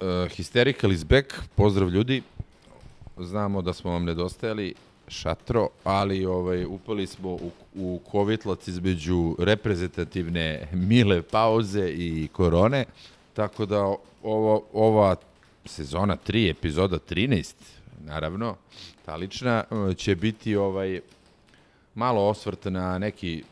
Uh, Hysterical is back, pozdrav ljudi. Znamo da smo vam nedostajali šatro, ali ovaj upali smo u, u kovitlac između reprezentativne mile pauze i korone, tako da ovo, ova sezona 3, epizoda 13, naravno, ta lična, uh, će biti ovaj malo osvrt na neki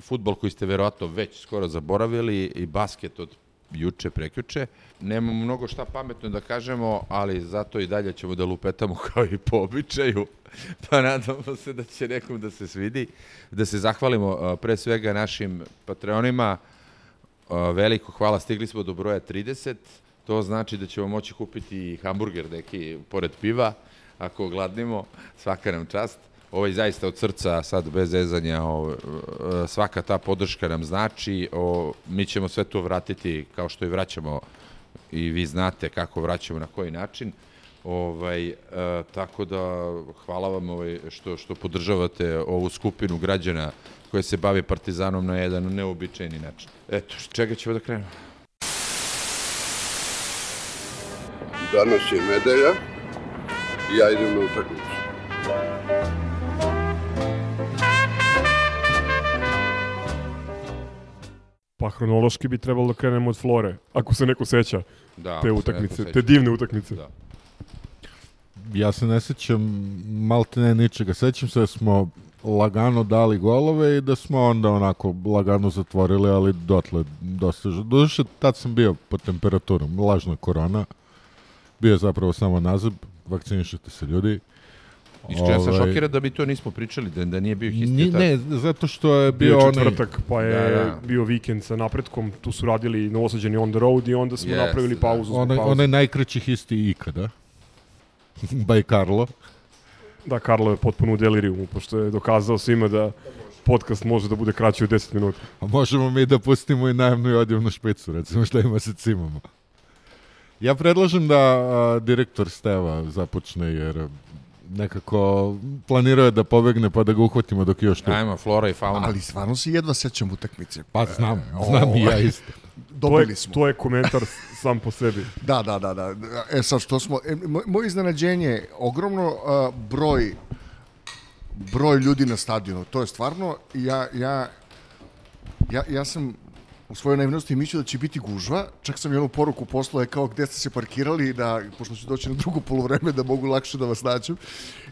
futbol koji ste verovatno već skoro zaboravili i basket od juče, prekjuče. Nemamo mnogo šta pametno da kažemo, ali zato i dalje ćemo da lupetamo kao i po običaju. Pa nadamo se da će nekom da se svidi. Da se zahvalimo pre svega našim patreonima. Veliko hvala, stigli smo do broja 30. To znači da ćemo moći kupiti hamburger neki pored piva, ako gladnimo, svaka nam čast. Ovo je zaista od srca, sad bez zezanja, o, e, svaka ta podrška nam znači, o, mi ćemo sve to vratiti kao što i vraćamo i vi znate kako vraćamo, na koji način. Ovaj, e, tako da hvala vam ovaj, što, što podržavate ovu skupinu građana koja se bavi partizanom na jedan neobičajni način. Eto, čega ćemo da krenemo? Danas je nedelja i ja idem na utakmicu. Pa hronološki bi trebalo da krenemo od Flore, ako se neko seća Da, te utakmice, neko te seća. divne utakmice. Da. Ja se ne sećam malte ne ničega. Sećam se da smo lagano dali golove i da smo onda onako lagano zatvorili, ali dotle dostiže. Doduše, tad sam bio pod temperaturom, lažna korona. Bio je zapravo samo nazad, vakcinišite se ljudi. Iskreno sam Ovaj, šokiran da mi to nismo pričali, da, da nije bio Ni, histerija. ne, zato što je Bio bio, je onaj... četvrtak, pa je Da, da. bio vikend sa napretkom, tu su radili novosađeni on the road i onda smo Jeste, napravili da. pauzu. zbog Onaj, pauze. onaj najkraći histi ikada. By Carlo. Da, Karlo je potpuno u delirijumu, pošto je dokazao svima da podcast može da bude kraći od 10 minuta. A možemo mi da pustimo i najemnu i odjevnu špicu, recimo šta ima se cimamo. Ja predlažem da a, direktor Steva započne, jer nekako planirao je da pobegne pa da ga uhvatimo dok je još tu. Ajmo, flora i fauna. Ali stvarno se jedva sećam utakmice. Pa znam, E, znam i ja ovaj, isto. To je, Dobili smo. to je komentar sam po sebi. Da, da, da, da. E sad što smo, e, moj- moje iznenađenje, ogromno a, broj broj ljudi na stadionu. To je stvarno, ja, ja, ja, ja sam u svojoj naivnosti mislio da će biti gužva, čak sam i onu poruku poslao je kao gde ste se parkirali, da, pošto ću doći na drugo polovreme, da mogu lakše da vas nađem.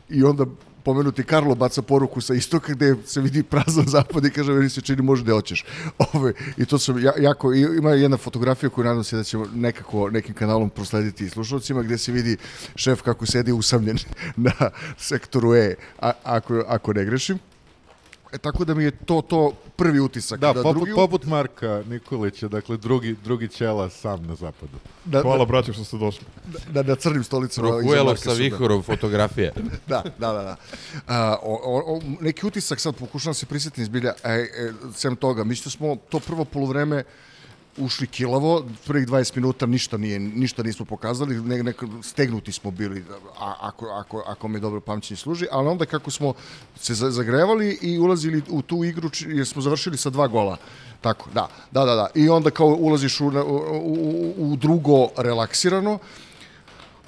I onda pomenuti Karlo baca poruku sa istoka gde se vidi prazan zapad i kaže meni se čini može da hoćeš. Ove, I to sam ja, jako, ima jedna fotografija koju nadam se da ćemo nekako nekim kanalom proslediti i slušalcima gde se vidi šef kako sedi usamljen na sektoru E, a, ako, ako ne grešim. E, tako da mi je to to prvi utisak. Da, poput, drugi, poput Marka Nikolića, dakle drugi, drugi ćela sam na zapadu. da, Hvala, braće, što ste došli. da, na crnim stolicama. iza Prokuelo Marka sa vihorov fotografije. Da, da, da. da. A, o, o, o, neki utisak sad pokušavam se prisjetiti izbilja, e, e, sem toga, mi što smo to prvo polovreme ušli kilavo, prvih 20 minuta ništa nije ništa nismo pokazali, ne, ne, stegnuti smo bili a, ako, ako, ako me dobro pamćenje služi, ali onda kako smo se za- zagrevali i ulazili u tu igru jer smo završili sa dva gola. Tako, da, da, da, da. I onda kao ulaziš u, u, u, u drugo relaksirano,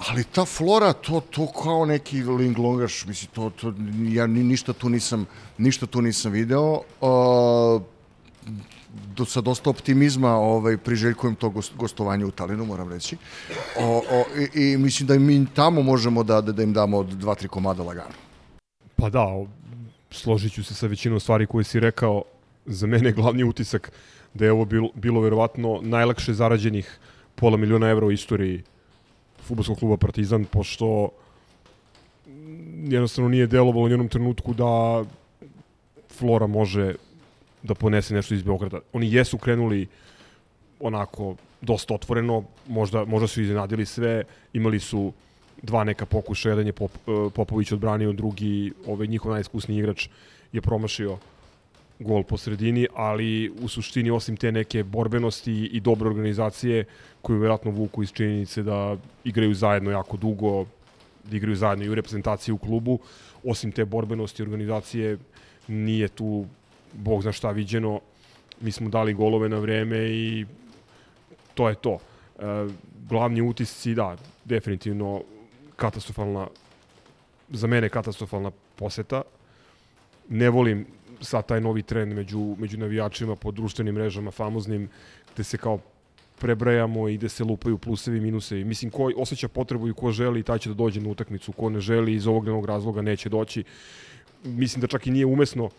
Ali ta flora, to, to kao neki linglongaš, mislim, to, to, ja ni, ništa tu nisam, ništa tu nisam video. Uh, do, sa dosta optimizma ovaj, priželjkujem to gost, gostovanje u Talinu, moram reći. O, o, i, I mislim da mi tamo možemo da, da, da im damo dva, tri komada lagano. Pa da, složit ću se sa većinom stvari koje si rekao. Za mene je glavni utisak da je ovo bilo, bilo verovatno najlakše zarađenih pola miliona evra u istoriji futbolskog kluba Partizan, pošto jednostavno nije delovalo u jednom trenutku da Flora može da ponese nešto iz Beograda. Oni jesu krenuli onako dosta otvoreno, možda, možda su iznenadili sve, imali su dva neka pokušaja, jedan je Pop, e, Popović odbranio, drugi, ovaj njihov najiskusniji igrač je promašio gol po sredini, ali u suštini osim te neke borbenosti i dobre organizacije koju vjerojatno vuku iz činjenice da igraju zajedno jako dugo, da igraju zajedno i u reprezentaciji u klubu, osim te borbenosti i organizacije nije tu bog zna šta viđeno. Mi smo dali golove na vreme i to je to. E, glavni utisci, da, definitivno katastrofalna, za mene katastrofalna poseta. Ne volim sad taj novi trend među, među navijačima po društvenim mrežama famoznim, gde se kao prebrajamo i gde se lupaju plusevi i minusevi. Mislim, ko osjeća potrebu i ko želi, taj će da dođe na utakmicu, ko ne želi, iz ovog nenog razloga neće doći. Mislim da čak i nije umesno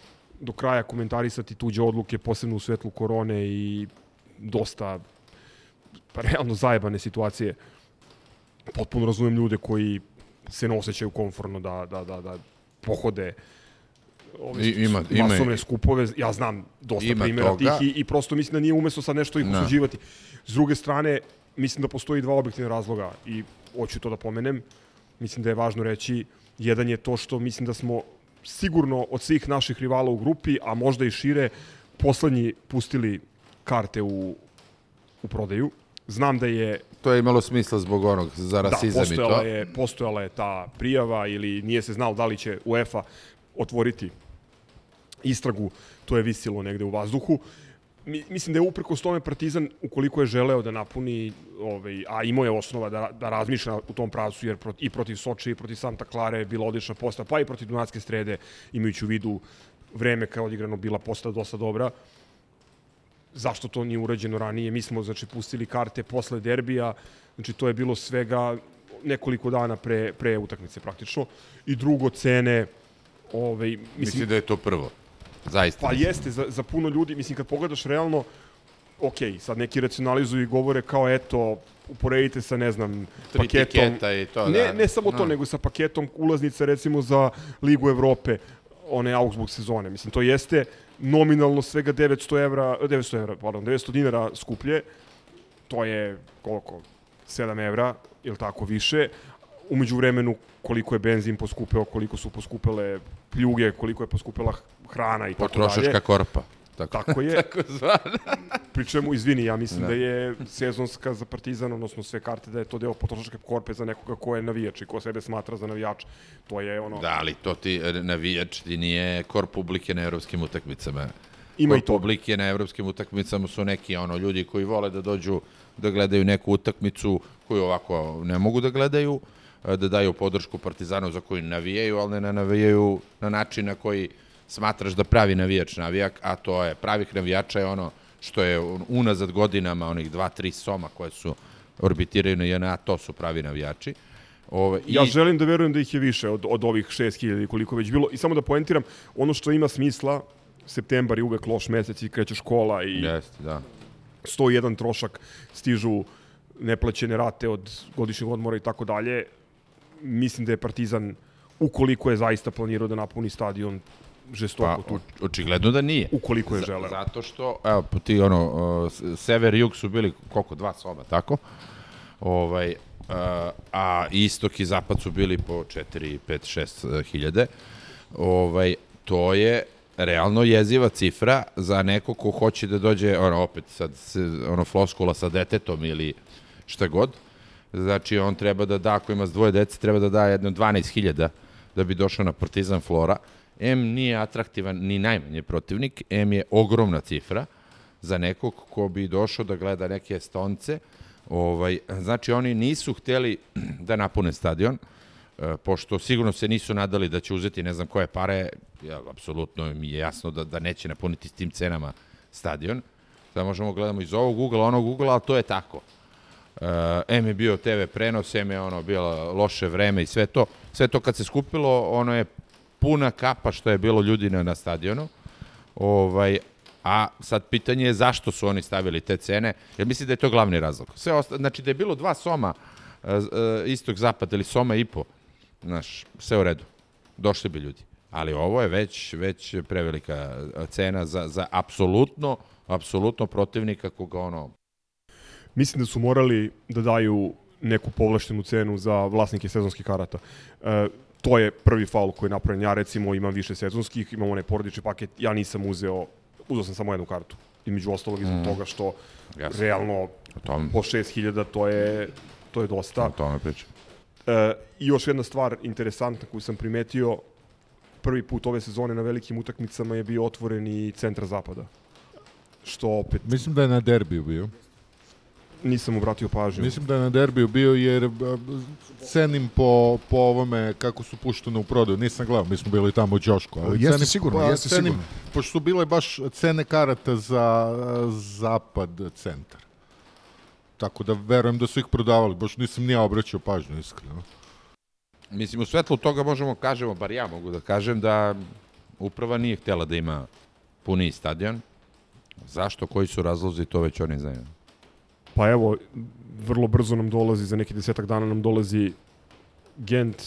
do kraja komentarisati tuđe odluke, posebno u svetlu korone i dosta pa, realno zajebane situacije. Potpuno razumem ljude koji se ne osjećaju konforno da, da, da, da pohode ove I- ima- ima- masovne skupove. Ja znam dosta Ima primjera toga. tih i, i prosto mislim da nije umesto sad nešto ih Da. osuđivati. S druge strane, mislim da postoji dva objektivna razloga i hoću to da pomenem. Mislim da je važno reći, jedan je to što mislim da smo sigurno od svih naših rivala u grupi, a možda i šire, poslednji pustili karte u, u prodaju. Znam da je To je imalo smisla zbog onog za rasizam da, i to. je, postojala je ta prijava ili nije se znalo da li će UEFA otvoriti istragu, to je visilo negde u vazduhu. Mi, mislim da je uprkos tome Partizan, ukoliko je želeo da napuni, ovaj, a imao je osnova da, da razmišlja u tom pravcu, jer prot, i protiv Soče i protiv Santa Klare je bila odlična posta, pa i protiv Dunatske strede, imajući u vidu vreme kao odigrano bila posta dosta dobra zašto to nije urađeno ranije. Mi smo znači pustili karte posle derbija, znači to je bilo svega nekoliko dana pre pre utakmice praktično. I drugo cene ovaj mislim Mislim da je to prvo. Zaista. pa jeste za za puno ljudi, mislim kad pogledaš realno ok, sad neki racionalizuju i govore kao eto, uporedite sa, ne znam, Tri paketom. i to, ne, da. ne samo to, Da. nego sa paketom ulaznica recimo za Ligu Evrope, one Augsburg sezone. Mislim, to jeste nominalno svega 900 evra, 900 evra, pardon, 900 dinara skuplje. To je koliko? 7 evra, ili tako više. Umeđu vremenu koliko je benzin poskupeo, koliko su poskupele pljuge, koliko je poskupela hrana i tako dalje. Potrošačka korpa. Tako. Tako je. Tako zvana. Pri čemu, izvini, ja mislim da. Da. je sezonska za Partizan, odnosno sve karte, da je to deo potrošačke korpe za nekoga ko je navijač i ko sebe smatra za navijača. To je ono, Da, ali to ti e, navijač ti nije kor publike na evropskim utakmicama. ima i to. publike na evropskim utakmicama su neki ono ljudi koji vole da dođu da gledaju neku utakmicu koju ovako ne mogu da gledaju, da daju podršku Partizanu za koju navijaju, ali ne navijaju na način na koji smatraš da pravi navijač navijak, a to je pravih navijača je ono što je unazad godinama onih dva, tri soma koje su orbitiraju na JNA, to su pravi navijači. Ove, Ja želim da verujem da ih je više od, od ovih 6000 ili koliko već bilo. I samo da poentiram, ono što ima smisla, septembar je uvek loš mesec i kreće škola i Jeste, da. 101 trošak, stižu neplaćene rate od godišnjeg odmora i tako dalje. Mislim da je Partizan, ukoliko je zaista planirao da napuni stadion, Pa, žestoko tu, o- očigledno da nije. ukoliko je želeo. Zato što, evo, ti ono, uh, sever i jug su bili, koliko, dva soba, tako? Ovaj, uh, a istok i zapad su bili po 4, 5, 6 uh, hiljade. Ovaj, to je realno jeziva cifra za neko ko hoće da dođe, ono, opet, sad, ono, floskula sa detetom ili šta god. Znači, on treba da da, ako ima dvoje dece, treba da da jedno 12.000 da bi došao na Partizan Flora. M nije atraktivan ni najmanje protivnik, M je ogromna cifra za nekog ko bi došao da gleda neke stonce. Ovaj, znači, oni nisu hteli da napune stadion, e, pošto sigurno se nisu nadali da će uzeti ne znam koje pare, ja, apsolutno mi je jasno da, da neće napuniti s tim cenama stadion. Sada možemo gledamo iz ovog ugla, onog ugla, ali to je tako. Uh, M je bio TV prenos, M je ono bilo loše vreme i sve to. Sve to kad se skupilo, ono je puna kapa što je bilo ljudi na, na stadionu. Ovaj, a sad pitanje je zašto su oni stavili te cene, jer mislim da je to glavni razlog. Sve osta, znači da je bilo dva soma, uh, uh, istok, zapad ili soma i po, znaš, sve u redu. Došli bi ljudi. Ali ovo je već, već prevelika uh, cena za, za apsolutno, apsolutno protivnika koga ono, mislim da su morali da daju neku povlaštenu cenu za vlasnike sezonskih karata. E, to je prvi faul koji je napravljen. Ja recimo imam više sezonskih, imam onaj porodični paket, ja nisam uzeo, uzeo sam samo jednu kartu. I među ostalog izbog mm. toga što Jasno. realno tom, po 6000 to je, to je dosta. o tome pričam. E, I još jedna stvar interesantna koju sam primetio, prvi put ove sezone na velikim utakmicama je bio otvoren i centar zapada. Što opet Mislim da je na derbiju bio. Nisam obratio pažnju. Mislim da je na derbiju bio jer cenim po, po ovome kako su puštene u prodaju. Nisam gledao, mi smo bili tamo u Ćošku. Ali Jeste cenim, sigurno, pa, jeste cenim, sigurno. Pošto su bile baš cene karata za zapad centar. Tako da verujem da su ih prodavali. Baš nisam ni ja obraćao pažnju, iskreno. Mislim, u svetlu toga možemo kažemo, bar ja mogu da kažem, da uprava nije htjela da ima puni stadion. Zašto, koji su razlozi, to već oni znaju. Pa evo, vrlo brzo nam dolazi, za neki desetak dana nam dolazi Gent,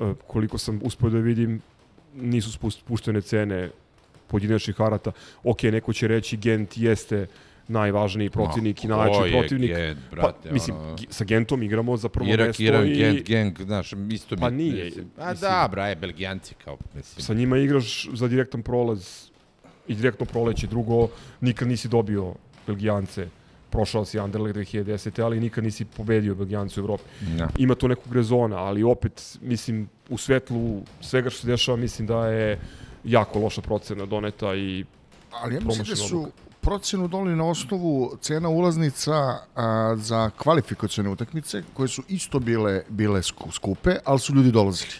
e, koliko sam uspio da vidim, nisu spuštene cene pojedinačnih karata. Ok, neko će reći Gent jeste najvažniji protivnik i Ma, najjači protivnik. Gent, brate, pa, mislim, ono- sa Gentom igramo za prvo Irak, mesto Iran, i Gent, Gang, znaš, isto mi... Pa nije, Mislim, a mislim. da, braje, Belgijanci kao, mislim. sa njima igraš za direktan prolaz i direktno proleće. Drugo, nikad nisi dobio Belgijance. Prošao si Anderlecht 2010. ali nikad nisi pobedio Belgijance u Evropi. Ja. Ima tu nekog rezona, ali opet, mislim, u svetlu svega što se dešava, mislim da je jako loša procena doneta i Ali ja mislim da su odluka. procenu doneli na osnovu cena ulaznica a, za kvalifikacione utakmice, koje su isto bile bile sku- skupe, ali su ljudi dolazili.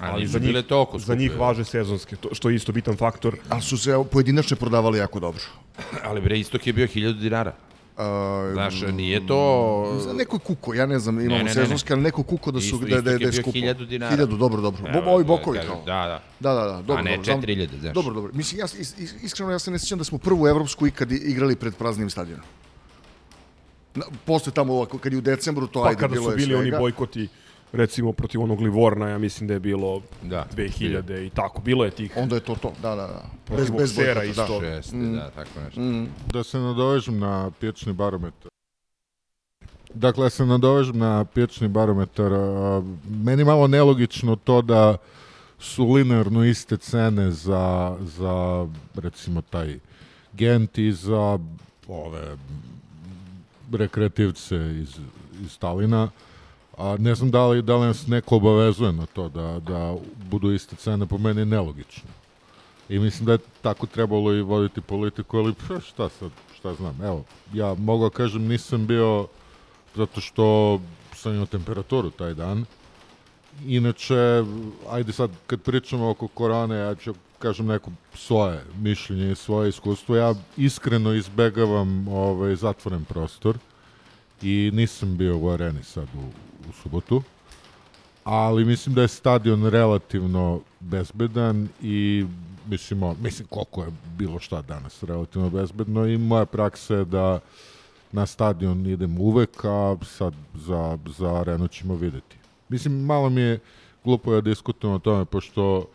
Ali, ali za njih, toliko za njih važe sezonske, to, što je isto bitan faktor. Ali su se pojedinačno prodavali jako dobro. Ali bre, istok je bio 1000 dinara. A, Znaš, nije to... Za neko je kuko, ja ne znam, imamo ne, ne, sezonske, ali neko kuko da su Isto- da, da, istok da je bio skupo. 1000 dinara. Hiljadu, dobro, dobro. Evo, Bo, ovi to bokovi kao. Da, da. Da, da, da, dobro. A ne dobro, znam- 4000, znaš. Dobro, dobro. Mislim, ja, is, is, iskreno, ja se ne sjećam da smo prvu evropsku ikad igrali pred praznim stadionom. Na, posle tamo, kad je u decembru, to Pa ajde, kada bilo su je bili oni svega. bojkoti, recimo protiv onog Livorna, ja mislim da je bilo Da. 2000 i tako. Bilo je tih Onda je to to, da, da, da. Protiv boksera bojkota, isto. Šeste, da, tako nešto. Da se nadovežem na pječni barometar. Dakle, da se nadovežem na pječni barometar. Meni malo nelogično to da su linearno iste cene za, za recimo taj Gent i za ove rekreativce iz, iz Talina. A ne znam da li, da li nas neko obavezuje na to da, da budu iste cene, po meni nelogično. I mislim da je tako trebalo i voditi politiku, ali šta sad, šta znam. Evo, ja mogu da kažem nisam bio zato što sam imao temperaturu taj dan. Inače, ajde sad kad pričamo oko korone, ja ću kažem neko svoje mišljenje i svoje iskustvo. Ja iskreno izbegavam ovaj, zatvoren prostor i nisam bio u areni sad u, u subotu ali mislim da je stadion relativno bezbedan i mislimo, mislim koliko je bilo šta danas relativno bezbedno i moja praksa je da na stadion idem uvek, a sad za, za arenu ćemo videti. Mislim, malo mi je glupo da diskutujem o tome, pošto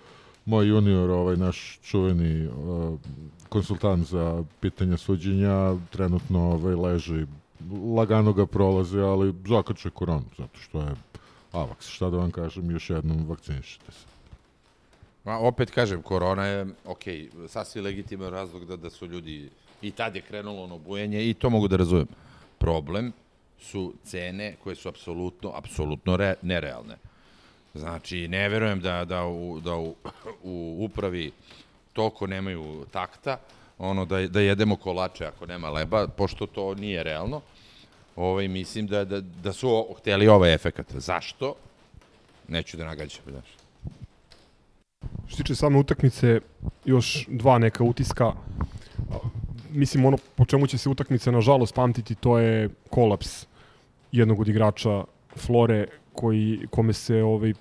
moj junior, ovaj naš čuveni uh, konsultant za pitanja suđenja, trenutno ovaj, leži, lagano ga prolazi, ali zakače koronu, zato što je Avax, šta da vam kažem, još jednom vakcinišite se. Ma, opet kažem, korona je, ok, sasvim legitiman razlog da, da su ljudi, i tad je krenulo ono bujenje i to mogu da razumem. Problem su cene koje su apsolutno, apsolutno re, nerealne. Znači, ne verujem da, da, u, da u, u upravi toliko nemaju takta, ono da, da jedemo kolače ako nema leba, pošto to nije realno. Ovaj, mislim da, da, da su hteli ovaj efekat. Zašto? Neću da nagađam, znaš. Što se tiče same utakmice, još dva neka utiska. Mislim, ono po čemu će se utakmica nažalost pamtiti, to je kolaps jednog od igrača Flore, koji, kome se ovaj, e,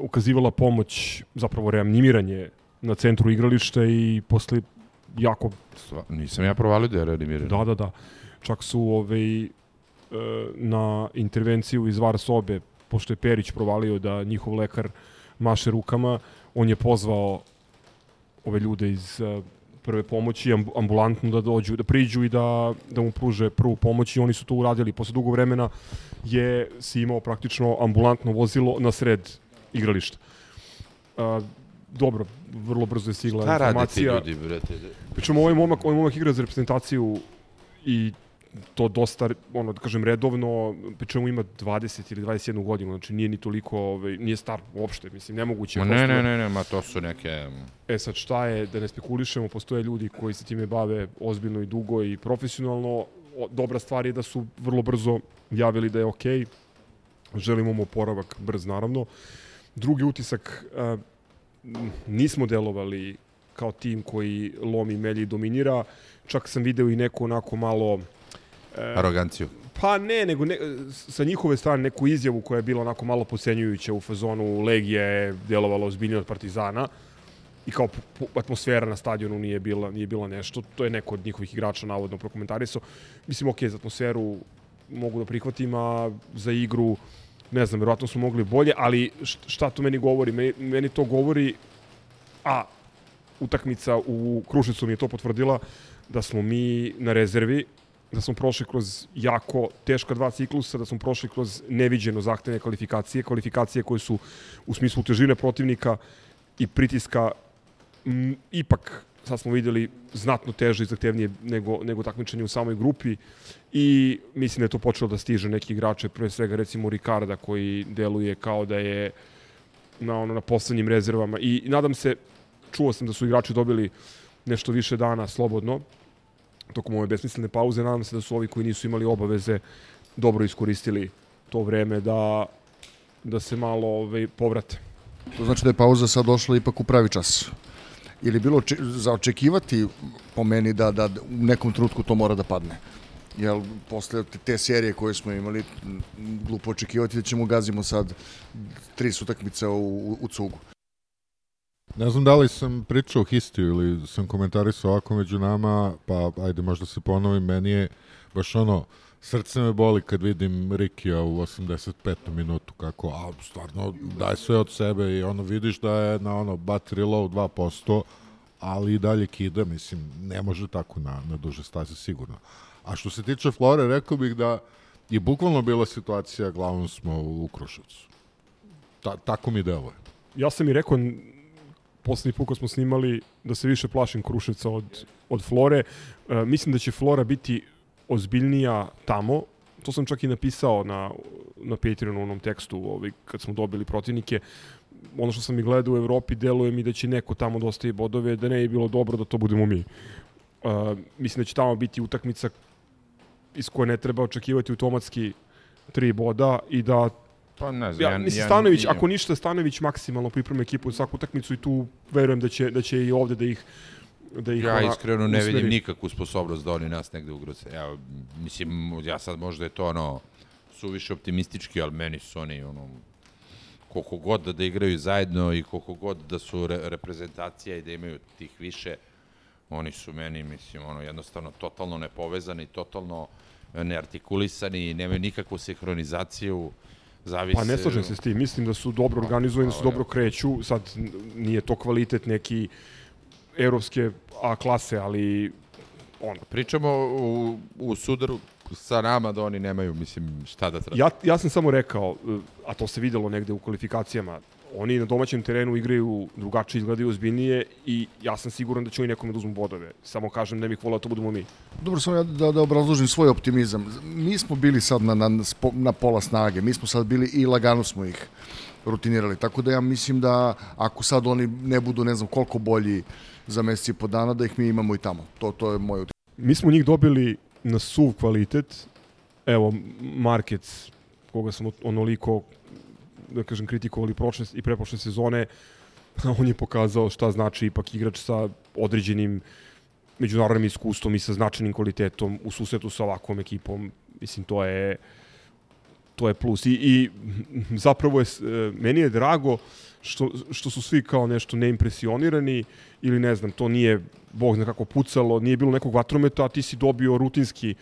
ukazivala pomoć, zapravo reanimiranje na centru igrališta i posle jako Sva, nisam ja provalio da je reanimiran. Da, da, da. Čak su ovaj, e, na intervenciju iz VAR sobe, pošto je Perić provalio da njihov lekar maše rukama, on je pozvao ove ljude iz e, prve pomoći, amb- ambulantno da dođu, da priđu i da, da mu pruže prvu pomoć i oni su to uradili. Posle dugo vremena je si imao praktično ambulantno vozilo na sred igrališta. Dobro, vrlo brzo je stigla Šta rade ti informacija. ljudi, brate? Pričamo, ovaj momak, ovaj momak igra za reprezentaciju i to dosta, ono, da kažem, redovno, pričamo ima 20 ili 21 godinu, znači nije ni toliko, ovaj, nije star uopšte, mislim, nemoguće. Ma ne, prosto ne, ne, ne, ma to su neke... E sad šta je, da ne spekulišemo, postoje ljudi koji se time bave ozbiljno i dugo i profesionalno. O, dobra stvar je da su vrlo brzo javili da je okej. Želimo mu oporavak brz, naravno. Drugi utisak, m, nismo delovali kao tim koji lomi, melji i dominira. Čak sam video i neko onako malo... e, Aroganciju. Pa ne, nego ne, sa njihove strane neku izjavu koja je bila onako malo pocenjujuća u fazonu Legija je delovala ozbiljnije od Partizana i kao atmosfera na stadionu nije bila, nije bila nešto. To je neko od njihovih igrača navodno prokomentarisao. Mislim, ok, za atmosferu mogu da prihvatim, a za igru ne znam, verovatno smo mogli bolje, ali šta to meni govori? Meni, meni to govori, a utakmica u Krušnicu mi je to potvrdila, da smo mi na rezervi, da smo prošli kroz jako teška dva ciklusa, da smo prošli kroz neviđeno zahtevne kvalifikacije, kvalifikacije koje su u smislu težine protivnika i pritiska m, ipak sad smo videli znatno teže i zahtevnije nego, nego takmičenje u samoj grupi i mislim da je to počelo da stiže neki igrače, pre svega recimo Ricarda koji deluje kao da je na ono na poslednjim rezervama i, i nadam se čuo sam da su igrači dobili nešto više dana slobodno tokom ove besmislene pauze. Nadam se da su ovi koji nisu imali obaveze dobro iskoristili to vreme da, da se malo ovaj, povrate. To znači da je pauza sad došla ipak u pravi čas. Ili bilo za očekivati po meni da, da u nekom trenutku to mora da padne. Jel, posle te, serije koje smo imali, glupo očekivati da ćemo gazimo sad tri utakmice u, u, cugu. Ne znam da li sam pričao Histiju ili sam komentarisao ovako među nama, pa ajde možda se ponovim, meni je baš ono, srce me boli kad vidim Rikija u 85. minutu, kako, a stvarno daje sve od sebe i ono vidiš da je na ono battery low 2%, ali i dalje kida, mislim, ne može tako na, na duže staze sigurno. A što se tiče Flore, rekao bih da je bukvalno bila situacija, glavom smo u Kruševcu. Ta, tako mi deluje. Ja sam i rekao poslednji put kad smo snimali da se više plašim Kruševca od, od Flore. E, mislim da će Flora biti ozbiljnija tamo. To sam čak i napisao na, na Patreonu u onom tekstu ovaj, kad smo dobili protivnike. Ono što sam i gledao u Evropi, deluje mi da će neko tamo da ostaje bodove, da ne je bilo dobro da to budemo mi. E, mislim da će tamo biti utakmica iz koje ne treba očekivati automatski tri boda i da Pa ne znam. Ja, mislim, Stanović, ako ništa, Stanović maksimalno priprema ekipu za svaku utakmicu i tu verujem da će, da će i ovde da ih da ih Ja iskreno ne usmeri. vidim nikakvu sposobnost da oni nas negde ugroze. Ja, mislim, ja sad možda je to ono suviše optimistički, ali meni su oni ono koliko god da, da igraju zajedno i koliko god da su re, reprezentacija i da imaju tih više, oni su meni, mislim, ono, jednostavno totalno nepovezani, totalno neartikulisani i nemaju nikakvu sinhronizaciju. Zavise... Pa ne slažem se s tim, mislim da su dobro organizovani, da su dobro kreću, sad nije to kvalitet neki evropske A klase, ali ono, Pričamo u, u sudaru sa nama da oni nemaju, mislim, šta da traže. Ja, ja sam samo rekao, e, a to se videlo negde u kvalifikacijama, oni na domaćem terenu igraju drugačije, izgledaju ozbiljnije i ja sam siguran da će oni nekome da uzmu bodove. Samo kažem, ne bih volao da to budemo mi. Dobro, samo ja da, da obrazložim svoj optimizam. Mi smo bili sad na, na, na pola snage, mi smo sad bili i lagano smo ih rutinirali, tako da ja mislim da ako sad oni ne budu ne znam koliko bolji za mesec i po dana, da ih mi imamo i tamo. To, to je moj utisak. Mi smo njih dobili na suv kvalitet. Evo, Markec, koga smo onoliko, da kažem, kritikovali prošle i preprošle sezone, on je pokazao šta znači ipak igrač sa određenim međunarodnim iskustvom i sa značajnim kvalitetom u susretu sa ovakvom ekipom. Mislim, to je to je plus. I, i zapravo je, e, meni je drago što, što su svi kao nešto neimpresionirani ili ne znam, to nije bog zna kako pucalo, nije bilo nekog vatrometa, a ti si dobio rutinski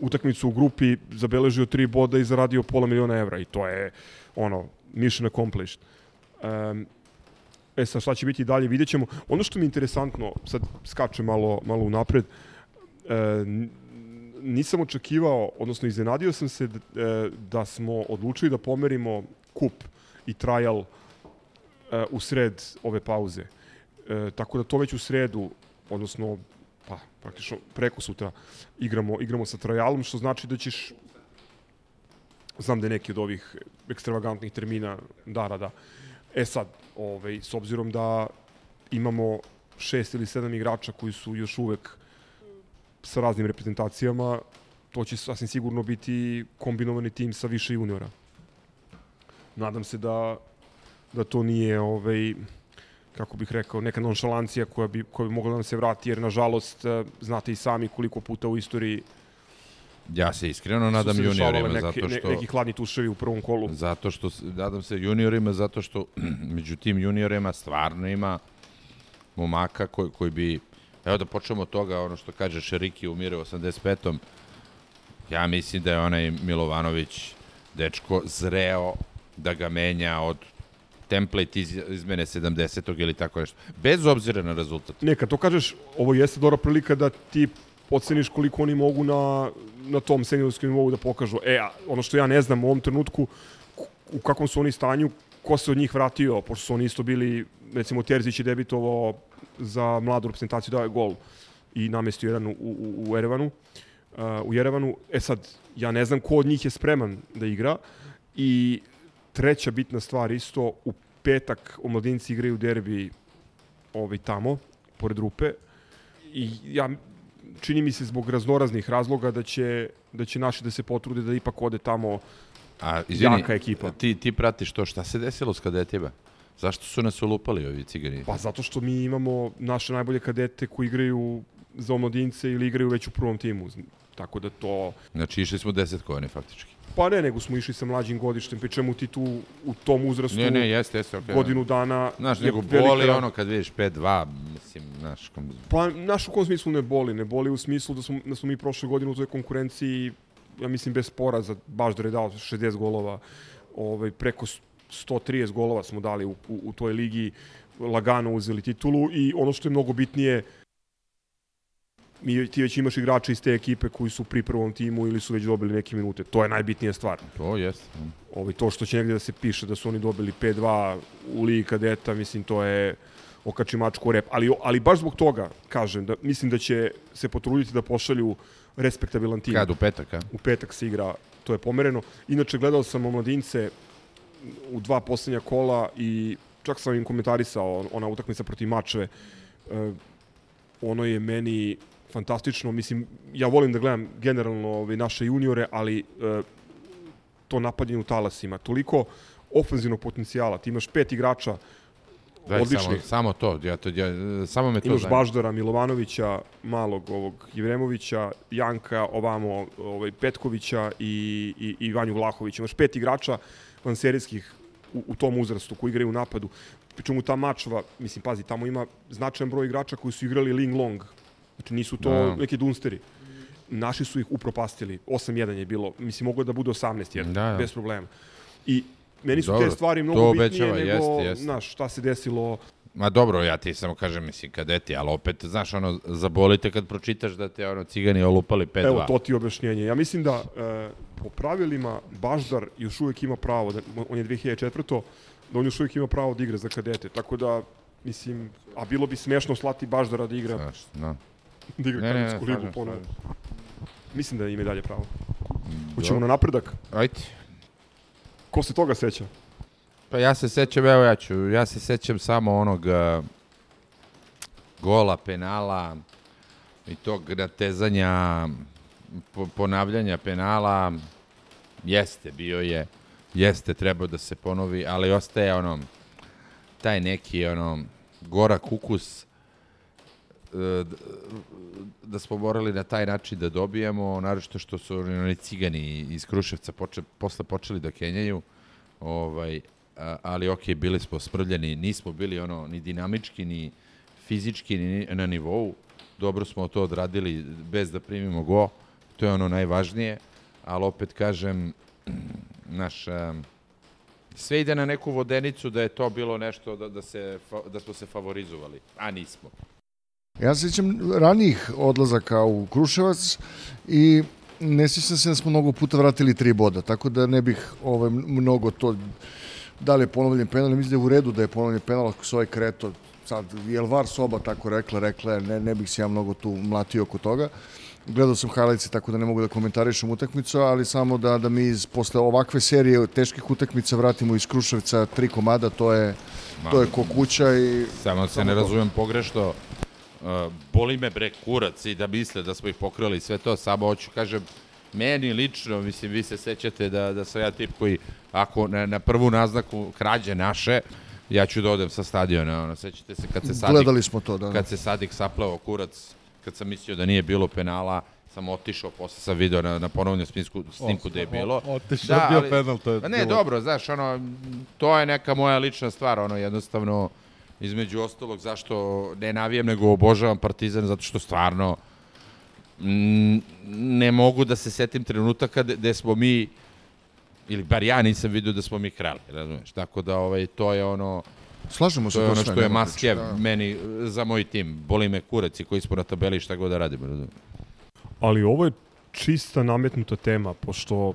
utakmicu u grupi, zabeležio tri boda i zaradio pola miliona evra i to je ono, mission accomplished. Um, E sad šta će biti dalje, vidjet ćemo. Ono što mi je interesantno, sad skače malo, malo unapred, e, nisam očekivao, odnosno iznenadio sam se d- e, da smo odlučili da pomerimo kup i trial e, u sred ove pauze. E, tako da to već u sredu, odnosno pa praktično preko sutra igramo, igramo sa trialom, što znači da ćeš znam da je neki od ovih ekstravagantnih termina da, da, da. E sad, ovaj, s obzirom da imamo šest ili sedam igrača koji su još uvek sa raznim reprezentacijama, to će sasvim sigurno biti kombinovani tim sa više juniora. Nadam se da, da to nije ovaj, kako bih rekao, neka nonšalancija koja bi, koja bi mogla da nam se vrati, jer nažalost eh, znate i sami koliko puta u istoriji Ja se iskreno nadam se juniorima, neke, zato što... ne, neki hladni tuševi u prvom kolu. Zato što, nadam se juniorima, zato što među tim juniorima stvarno ima momaka koji, koji bi, evo da počnemo od toga, ono što kaže Šeriki umire u 85. Ja mislim da je onaj Milovanović dečko zreo da ga menja od template iz, izmene 70. ili tako nešto. Bez obzira na rezultat. Ne, kad to kažeš, ovo jeste dobra prilika da ti oceniš koliko oni mogu na, na tom seniorskom nivou da pokažu. E, ono što ja ne znam u ovom trenutku, u kakvom su oni stanju, ko se od njih vratio, pošto su oni isto bili, recimo Terzić je debitovao za mladu reprezentaciju, dao je gol i namestio jedan u, u, u Erevanu. Uh, u Jerevanu. E sad, ja ne znam ko od njih je spreman da igra i treća bitna stvar isto, u petak omladinci igraju derbi ovaj, tamo, pored rupe, i ja čini mi se zbog raznoraznih razloga da će da će naši da se potrude da ipak ode tamo A, izvini, Jaka ekipa. Ti, ti pratiš to, šta se desilo s kadetima? Zašto su nas ulupali ovi cigani? pa zato što mi imamo naše najbolje kadete koji igraju za omladince ili igraju već u prvom timu. Tako da to Znači, išli smo desetkovani faktički. pa ne, nego smo išli sa mlađim godištem, pri čemu ti tu u tom uzrastu Ne, ne, jeste, jeste, okej. godinu dana Znaš, nego velika boli ono kad vidiš 5-2, mislim, znaš, kom... Pa, naš u kom smislu ne boli? Ne boli u smislu da smo, da smo mi prošle godine u toj konkurenciji, ja mislim, bez poraza, baš da je dao 60 golova, ovaj, preko 130 golova smo dali u, u, u toj ligi, lagano uzeli titulu i ono što je mnogo bitnije, mi, ti već imaš igrače iz te ekipe koji su pri prvom timu ili su već dobili neke minute. To je najbitnija stvar. To jeste. Ovaj, to što će negde da se piše da su oni dobili 5-2 u ligi kadeta, mislim, to je okači mačku rep. Ali, ali baš zbog toga, kažem, da mislim da će se potruditi da pošalju respektabilan tim. Kad u petak, a? U petak se igra, to je pomereno. Inače, gledao sam omladince u dva poslednja kola i čak sam im komentarisao ona utakmica protiv Mačve. E, ono je meni fantastično. Mislim, ja volim da gledam generalno ove naše juniore, ali e, to napadanje u talasima. Toliko ofenzivnog potencijala. Ti imaš pet igrača Daj, samo, odličnih. samo to, ja to, ja, samo me to Imaš zanima. Baždara Milovanovića, malog ovog Jevremovića, Janka, ovamo ovaj, Petkovića i, i, i Vanju Vlahovića. Imaš pet igrača vanserijskih u, u tom uzrastu koji igraju u napadu. Pričemu ta mačva, mislim, pazi, tamo ima značajan broj igrača koji su igrali Ling Long. Znači nisu to Da. neki dunsteri. Naši su ih upropastili. 8-1 je bilo. Mislim, moglo da bude 18-1. Da, da. Bez problema. I meni su Dobro, te stvari mnogo bitnije obećava, nego, jeste, jeste. znaš, šta se desilo Ma dobro, ja ti samo kažem, mislim, kadeti, ali opet, znaš, ono, zabolite kad pročitaš da te, ono, cigani olupali 5-2. Evo, to ti je objašnjenje. Ja mislim da e, po pravilima Baždar još uvek ima pravo, da, on je 2004. da on još uvek ima pravo da igra za kadete. Tako da, mislim, a bilo bi smešno slati Baždara da igra, Znaš, no. Da igra kadetsku ligu slažem, ponovo. slažem. Mislim da ima i dalje pravo. Mm, Hoćemo na napredak? Ajde. Ko se toga seća? Pa ja se sećam, evo ja ću, ja se sećam samo onog uh, gola, penala i tog natezanja, po, ponavljanja penala, jeste, bio je, jeste, trebao da se ponovi, ali ostaje ono, taj neki, ono, gora kukus, e, d- da smo morali na taj način da dobijemo, naročito što su oni cigani iz Kruševca poče, posle počeli da kenjaju, ovaj, ali ok, bili smo smrljeni, nismo bili ono ni dinamički, ni fizički, ni na nivou, dobro smo to odradili bez da primimo go, to je ono najvažnije, ali opet kažem, naš, sve ide na neku vodenicu da je to bilo nešto da, da, se, da smo se favorizovali, a nismo. Ja se sjećam ranijih odlazaka u Kruševac i ne sjećam se da smo mnogo puta vratili tri boda, tako da ne bih ovaj, mnogo to da li je ponovljen penal, mislim da je u redu da je ponovljen penal ako se ovaj kreto sad, je VAR soba tako rekla, rekla je, ne, ne bih se ja mnogo tu mlatio oko toga. Gledao sam highlights tako da ne mogu da komentarišem utakmicu, ali samo da, da mi iz, posle ovakve serije teških utakmica vratimo iz Kruševca tri komada, to je, to je ko kuća i Samo se Samo ne razumem pogrešno. Uh, boli me bre kurac i da misle da smo ih pokrali sve to, samo hoću kažem, meni lično, mislim, vi se sećate da, da sam ja tip koji, ako na, na prvu naznaku krađe naše, ja ću da odem sa stadiona, ono, sećate se kad se Sadik, gledali smo to. Da, da. kad se Sadik sapleo kurac, kad sam mislio da nije bilo penala, sam otišao, posle sam video na, na ponovnju snimku, snimku da je bilo. Otišao da, bio penal, to je... Pa ne, bilo- dobro, znaš, ono, to je neka moja lična stvar, ono, jednostavno, između ostalog, zašto ne navijem, nego obožavam Partizan, zato što stvarno mm, ne mogu da se setim trenutaka gde, smo mi, ili bar ja nisam vidio da smo mi krali, razumeš? Tako da, ovaj, to je ono, Slažemo se to je ono što je must have da. meni, za moj tim. Boli me kurac i koji smo na tabeli šta god da radimo, razumeš? Ali ovo je čista nametnuta tema, pošto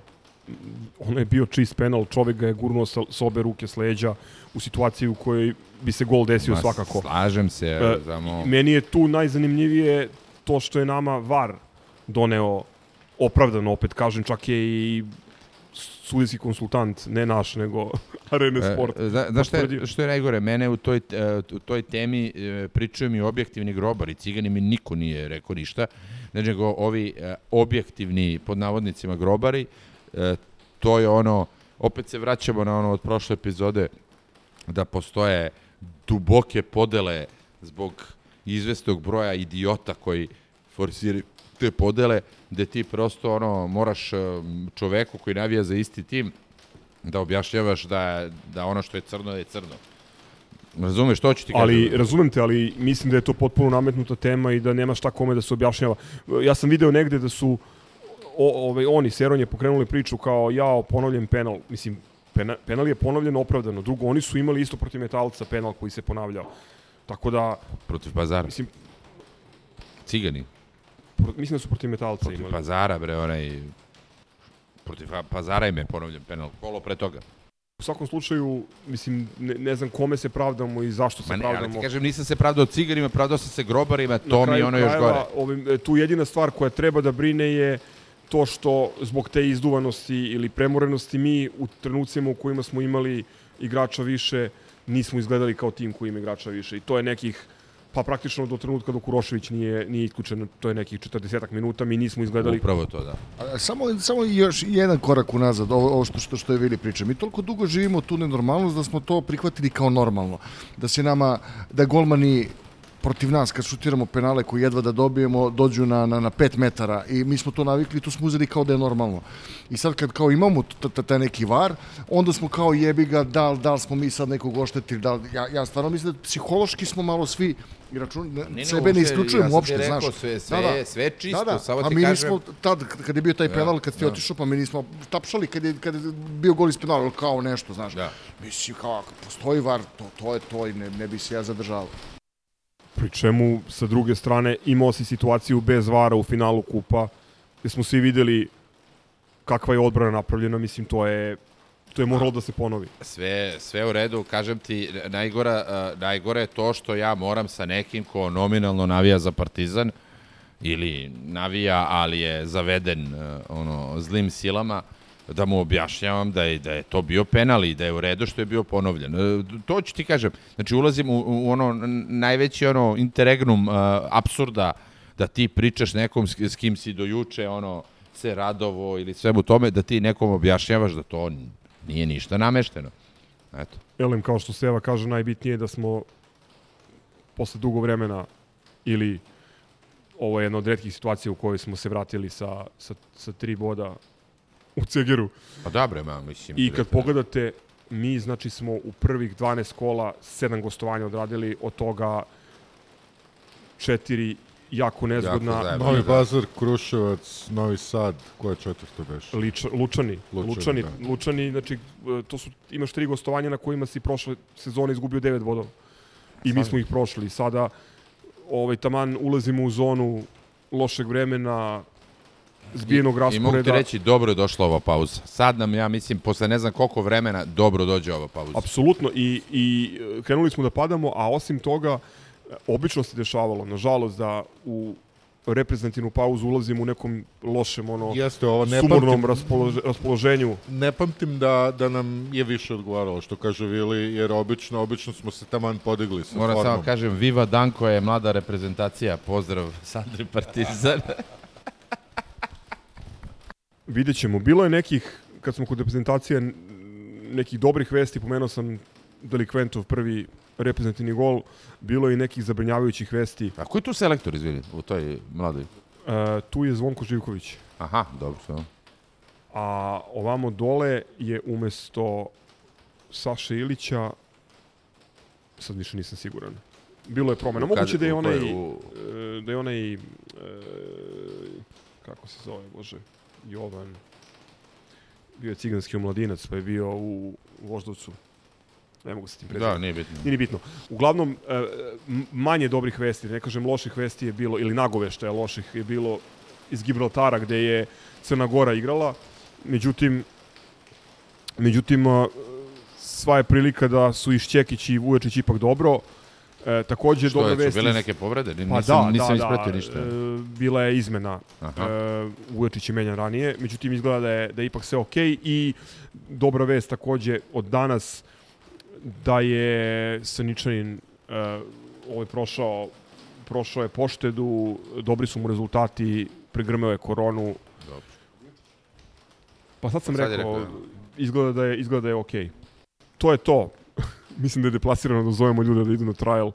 ono je bio čist penal, čovek ga je gurnuo sa, sa obe ruke s leđa u situaciji u kojoj bi se gol desio Ma, svakako. Slažem se, E, samo... Meni je tu najzanimljivije to što je nama VAR doneo opravdano, opet kažem, čak je i sudijski konsultant, ne naš, nego Arena Sport. E, zna, znaš šta je, što je najgore? Mene u toj, e, u toj temi e, pričaju mi objektivni grobari, cigani mi niko nije rekao ništa, nego ovi e, objektivni, pod navodnicima, grobari, e, to je ono, opet se vraćamo na ono od prošle epizode, da postoje duboke podele zbog izvestog broja idiota koji forsiraju te podele, gde ti prosto ono, moraš e, čoveku koji navija za isti tim da objašnjavaš da, da ono što je crno je crno. Razumeš, to ću ti kažem. Ali, razumem te, ali mislim da je to potpuno nametnuta tema i da nema šta kome da se objašnjava. Ja sam video negde da su o, ovaj, oni, Seron je pokrenuli priču kao jao, ponovljen penal. Mislim, pena, penal je ponovljen opravdano. Drugo, oni su imali isto protiv metalca penal koji se ponavljao. Tako da, Protiv pazara. mislim, Cigani. pro, mislim da su protiv metalca Protiv imali. pazara, bre, onaj... Protiv pa- pazara im je ponovljen penal. Kolo pre toga. U svakom slučaju, mislim, ne, ne znam kome se pravdamo i zašto se Ma ne, ali pravdamo. ti kažem, nisam se pravdao cigarima, pravdao sam se grobarima, to mi ono još krajeva, gore. Ovim, e, tu jedina stvar koja treba da brine je to što zbog te izduvanosti ili premorenosti mi u trenucima u kojima smo imali igrača više nismo izgledali kao tim koji ima igrača više i to je nekih pa praktično do trenutka dok Urošević nije, nije isključen, to je nekih 40 minuta, mi nismo izgledali Upravo to, da. A, Samo, samo još jedan korak unazad, ovo, ovo što, što, što je Vili priča. Mi toliko dugo živimo tu nenormalnost da smo to prihvatili kao normalno. Da se nama, da golmani protiv nas kad šutiramo penale koji jedva da dobijemo dođu na, na, na 5 metara. I mi smo to navikli to smo uzeli kao da je normalno. I sad kad kao imamo taj neki var onda smo kao jebi ga da, li- da li smo mi sad nekog oštetili da, li- ja, ja stvarno mislim da psihološki smo malo svi i račun, ne, ne, sebe ne isključujem ja uopšte ti rekao, znaš. sve- sve- sve je čisto, samo a ti mi kažem- nismo tad kad je bio taj penal kad ti da. otišao pa mi nismo tapšali kad je kad je bio gol iz penala kao nešto znaš. Da. mislim kao ako postoji var to to je to i ne, ne bi se ja zadržao Pri čemu, sa druge strane, imao si situaciju bez vara u finalu kupa, gde smo svi videli kakva je odbrana napravljena, mislim, to je, to je moralo da se ponovi. Sve, sve u redu, kažem ti, najgora, uh, najgore je to što ja moram sa nekim ko nominalno navija za Partizan ili navija, ali je zaveden uh, ono zlim silama, da mu objašnjavam da je, da je to bio penal i da je u redu što je bio ponovljen. E, To ću ti kažem. Znači, ulazim u, u ono najveći ono interregnum uh, absurda da ti pričaš nekom s, s kim si do juče ono, se radovo ili svemu tome, da ti nekom objašnjavaš da to nije ništa namešteno. Eto. Elem, kao što Seva kaže, najbitnije je da smo posle dugo vremena ili ovo je jedna od redkih situacija u kojoj smo se vratili sa, sa, sa tri boda u Cegeru. Pa da bre, ma, mislim. I kad direktno. pogledate, mi znači smo u prvih 12 kola sedam gostovanja odradili, od toga četiri jako nezgodna. Jako. Novi da. Pazar, Kruševac, Novi Sad, ko je četvrto beše? Liča, Lučani, Lučani, Lučani, da. Lučani, znači, to su, imaš tri gostovanja na kojima si prošle sezone izgubio devet bodova. I mi smo ih prošli. Sada, ovaj, taman ulazimo u zonu lošeg vremena, zbijenog I mogu ti rasporeda. reći, dobro je došla ova pauza. Sad nam, ja mislim, posle ne znam koliko vremena, dobro dođe ova pauza. Apsolutno. I, I e, krenuli smo da padamo, a osim toga, e, obično se dešavalo, nažalost, da u reprezentativnu pauzu ulazimo u nekom lošem, ono, Jeste, ovo ne sumornom pamtim, raspolože, raspoloženju. ne pamtim da, da nam je više odgovaralo, što kaže Vili, jer obično, obično smo se taman podigli sa Moram formom. samo kažem, Viva Danko je mlada reprezentacija. Pozdrav Sandri Partizan. Vidjet ćemo. Bilo je nekih, kad smo kod reprezentacije, nekih dobrih vesti, pomenuo sam Delikventov prvi reprezentativni gol, bilo je i nekih zabrinjavajućih vesti. A ko je tu selektor, izvini, u toj mladoj? E, tu je Zvonko Živković. Aha, dobro. Sve. A ovamo dole je umesto Saše Ilića, sad više nisam siguran. Bilo je promena. Kad- Moguće da je onaj, u- e, da je onaj, e, kako se zove, bože, Jovan, bio je ciganski omladinac, pa je bio u Voždovcu. Ne mogu se tim Da, prezimati. nije bitno. Nije ni bitno. Uglavnom, e, manje dobrih vesti, ne kažem loših vesti je bilo, ili nagoveštaja loših je bilo iz Gibraltara gde je Crna Gora igrala. Međutim, međutim, a, sva je prilika da su i Šćekić i Vujačić ipak dobro. E, takođe, Što dobra je, vest bile neke povrede? Pa nisam, da, nisam da, ispratio da, ništa. e, bila je izmena. Aha. E, je menjan ranije, međutim izgleda da je, da je ipak sve okej i dobra vest takođe od danas da je Saničanin e, ovaj prošao prošao je poštedu, dobri su mu rezultati, pregrmeo je koronu. Dobro. Pa sad sam Sad rekao, rekao, izgleda da je, izgleda da je okej. To je to. Mislim da je deplasirano da zovemo ljude da idu na trial.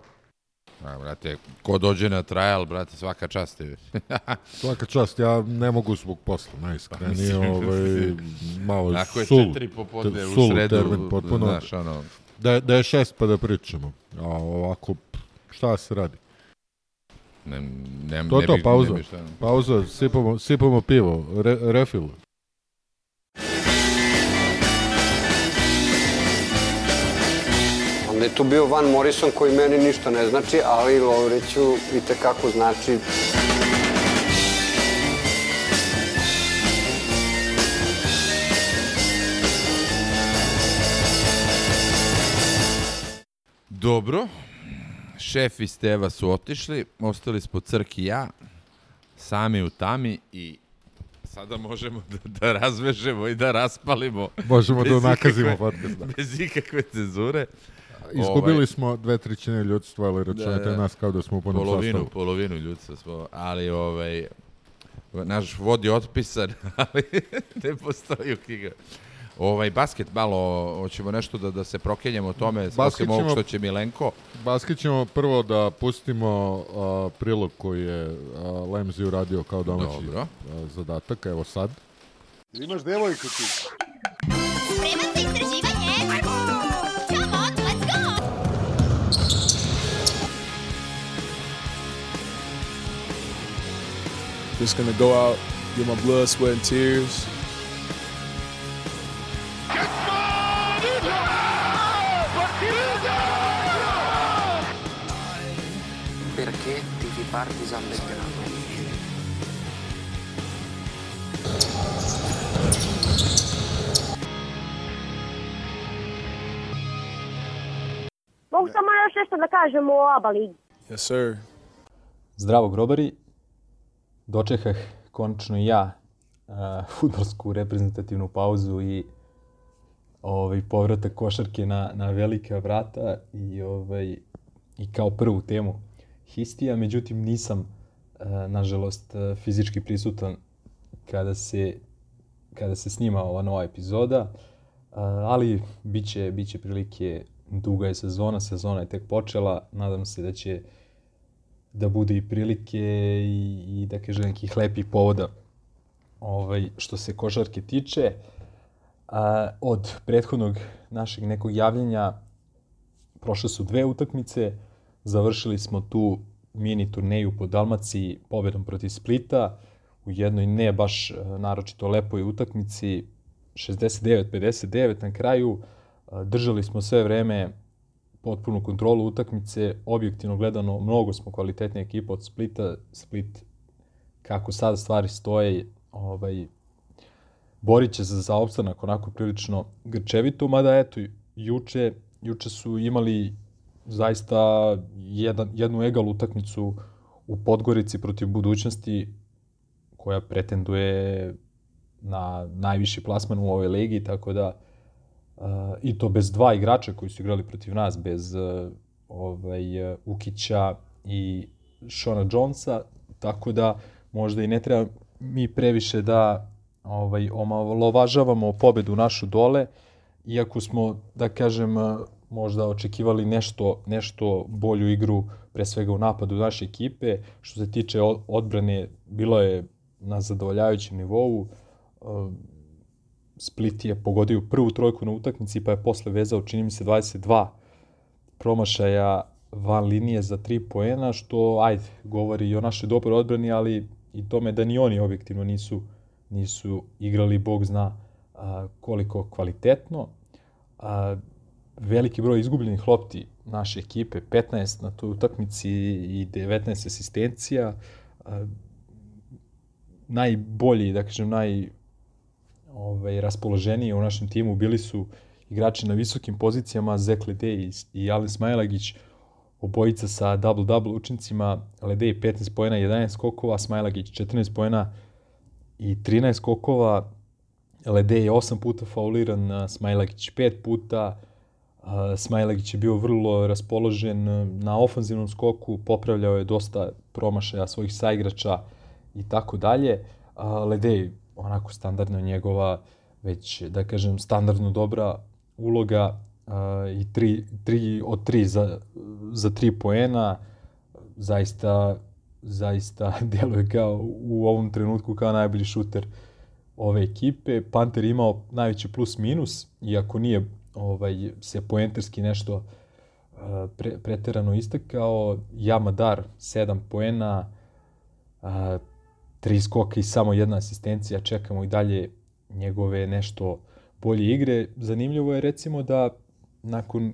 A, brate, ko dođe na trial, brate, svaka čast je. Svaka čast, ja ne mogu zbog posla, najiskrenije, mislim, ovaj, malo Ako je sul. četiri popodne u sul sredu, termin potpuno. znaš, ono, Da, je- da je šest pa da pričamo. A ovako, šta se radi? ne, ne, To ne to, bi- pauza. ne bi šta- Pauza, sipamo, sipamo pivo, re, refill. Onda je tu bio Van Morrison koji meni ništa ne znači, ali Lovriću i tekako znači. Dobro, šef i Steva su otišli, ostali smo Crk i ja, sami u tami i sada možemo da, da razvežemo i da raspalimo Možemo da nakazimo ikakve- podcast. Da. bez ikakve cenzure. Izgubili Ovaj, smo dve trećine ljudstva, ali računajte Da, da. nas kao da smo u punom polovinu, sastavu. polovinu ljudstva smo, ali ovaj, naš vod je otpisan, ali ne postoji u knjiga. Ovaj, basket malo, hoćemo nešto da, da se prokenjamo o tome, osim ovog što će Milenko. Basket ćemo prvo da pustimo a, prilog koji je a, Lemzi uradio kao domaći Dobro. a, zadatak, evo sad. Imaš devojku ti. Spreman za istraživanje? Come Just gonna go out, get my blood, sweat, and tears. Perché Belgrado? Mogu samo još nešto da kažem o ABA ligi. Yes, sir. Zdravo grobari, dočekah konačno i ja uh, futbolsku reprezentativnu pauzu i ovaj, povratak košarke na, na velika vrata i, ovaj, i kao prvu temu histija, međutim nisam uh, nažalost uh, fizički prisutan kada se, kada se snima ova nova epizoda, uh, ali bit će, bit će prilike, duga je sezona, sezona je tek počela, nadam se da će da bude i prilike i, i da kažem nekih lepih povoda ovaj, što se košarke tiče. A, od prethodnog našeg nekog javljanja prošle su dve utakmice, završili smo tu mini turneju po Dalmaciji pobedom protiv Splita u jednoj ne baš e, naročito lepoj utakmici 69-59 na kraju držali smo sve vreme potpunu kontrolu utakmice, objektivno gledano mnogo smo kvalitetnija ekipa od Splita, Split kako sad stvari stoje, ovaj, borit će se za opstanak onako prilično grčevito, mada eto, juče, juče su imali zaista jedan, jednu egal utakmicu u Podgorici protiv budućnosti koja pretenduje na najviši plasman u ovoj ligi, tako da i to bez dva igrača koji su igrali protiv nas, bez uh, ovaj, uh, Ukića i Shona Jonesa, tako da možda i ne treba mi previše da ovaj, omalovažavamo pobedu našu dole, iako smo, da kažem, možda očekivali nešto, nešto bolju igru, pre svega u napadu naše ekipe. Što se tiče odbrane, bilo je na zadovoljavajućem nivou. Split je pogodio prvu trojku na utakmici, pa je posle vezao, čini mi se, 22 promašaja van linije za 3 poena, što, ajde, govori i o našoj dobroj odbrani, ali i tome da ni oni objektivno nisu, nisu igrali, bog zna a, koliko kvalitetno. A, veliki broj izgubljenih lopti naše ekipe, 15 na toj utakmici i 19 asistencija. A, najbolji, da kažem, naj ovaj, raspoloženiji u našem timu bili su igrači na visokim pozicijama, Zek Ledej i Alen Smajlagić, obojica sa double-double učincima, Ledej 15 pojena, 11 skokova, Smajlagić 14 pojena i 13 skokova, Ledej je 8 puta fauliran, Smajlagić 5 puta, Smajlagić je bio vrlo raspoložen na ofanzivnom skoku, popravljao je dosta promašaja svojih saigrača i tako dalje. Ledej, onako standardno njegova, već da kažem standardno dobra uloga i tri, tri od tri za, za tri poena, zaista zaista djeluje kao u ovom trenutku kao najbolji šuter ove ekipe. Panter imao najveći plus minus, iako nije ovaj, se poenterski nešto uh, pre, preterano istakao. Jamadar 7 poena, uh, tri skoka i samo jedna asistencija, čekamo i dalje njegove nešto bolje igre. Zanimljivo je recimo da nakon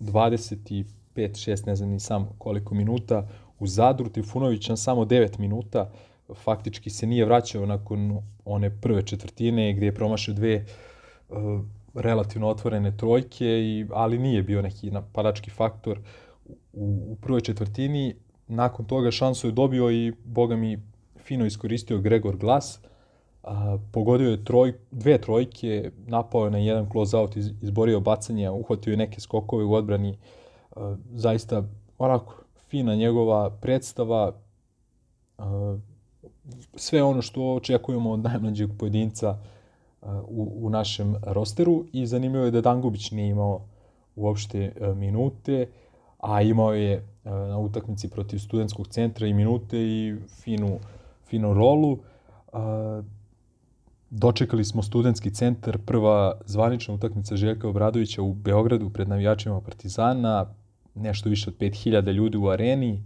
25, 6, ne znam ni sam koliko minuta, u Zadru Trifunović na samo 9 minuta, faktički se nije vraćao nakon one prve četvrtine gdje je promašao dve uh, relativno otvorene trojke, i, ali nije bio neki napadački faktor u, u prvoj četvrtini. Nakon toga šansu je dobio i, boga mi, fino iskoristio Gregor Glas. A, pogodio je troj, dve trojke, napao je na jedan close-out, iz, izborio bacanje, uhvatio je neke skokove u odbrani. A, zaista, onako, fina njegova predstava, a, sve ono što očekujemo od najmlađeg pojedinca u, u našem rosteru i zanimljivo je da Dangubić nije imao uopšte minute, a imao je na utakmici protiv studentskog centra i minute i finu, finu rolu. Dočekali smo studentski centar, prva zvanična utakmica Željka Obradovića u Beogradu pred navijačima Partizana, nešto više od 5000 ljudi u areni.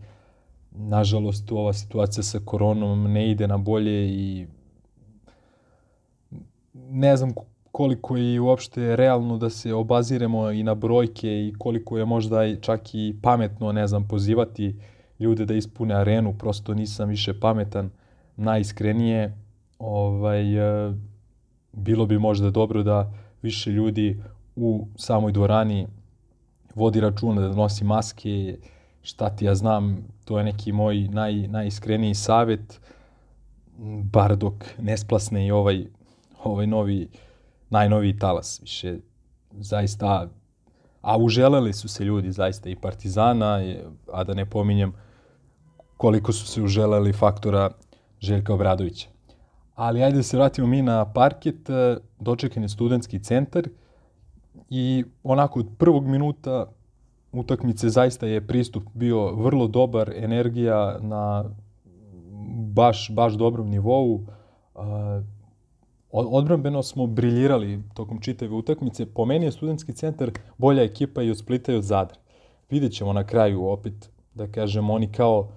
Nažalost, ova situacija sa koronom ne ide na bolje i ne znam koliko je uopšte realno da se obaziremo i na brojke i koliko je možda čak i pametno, ne znam, pozivati ljude da ispune arenu, prosto nisam više pametan, najiskrenije, ovaj, e, bilo bi možda dobro da više ljudi u samoj dvorani vodi računa da nosi maske, šta ti ja znam, to je neki moj naj, najiskreniji savet, bar dok ne splasne i ovaj ovaj novi, najnoviji talas. Više, zaista, a uželeli su se ljudi zaista i Partizana, a da ne pominjem koliko su se uželeli faktora Željka Obradovića. Ali ajde da se vratimo mi na parket, e, dočekan je studentski centar i onako od prvog minuta utakmice zaista je pristup bio vrlo dobar, energija na baš, baš dobrom nivou. Uh, odbrambeno smo briljirali tokom čitave utakmice. Po meni je studentski centar bolja ekipa i od Splita i od Zadra. Vidjet ćemo na kraju opet, da kažem, oni kao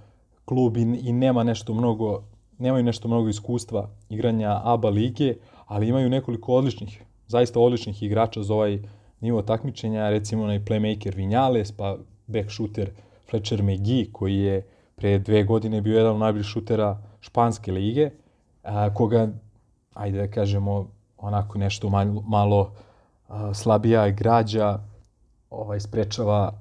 klub i, i nema nešto mnogo, nemaju nešto mnogo iskustva igranja ABA lige, ali imaju nekoliko odličnih, zaista odličnih igrača za ovaj nivo takmičenja, recimo onaj playmaker Vinjales, pa back shooter Fletcher McGee, koji je pre dve godine bio jedan od najboljih šutera španske lige, a, koga, ajde da kažemo, onako nešto malo, malo a, slabija građa ovaj, sprečava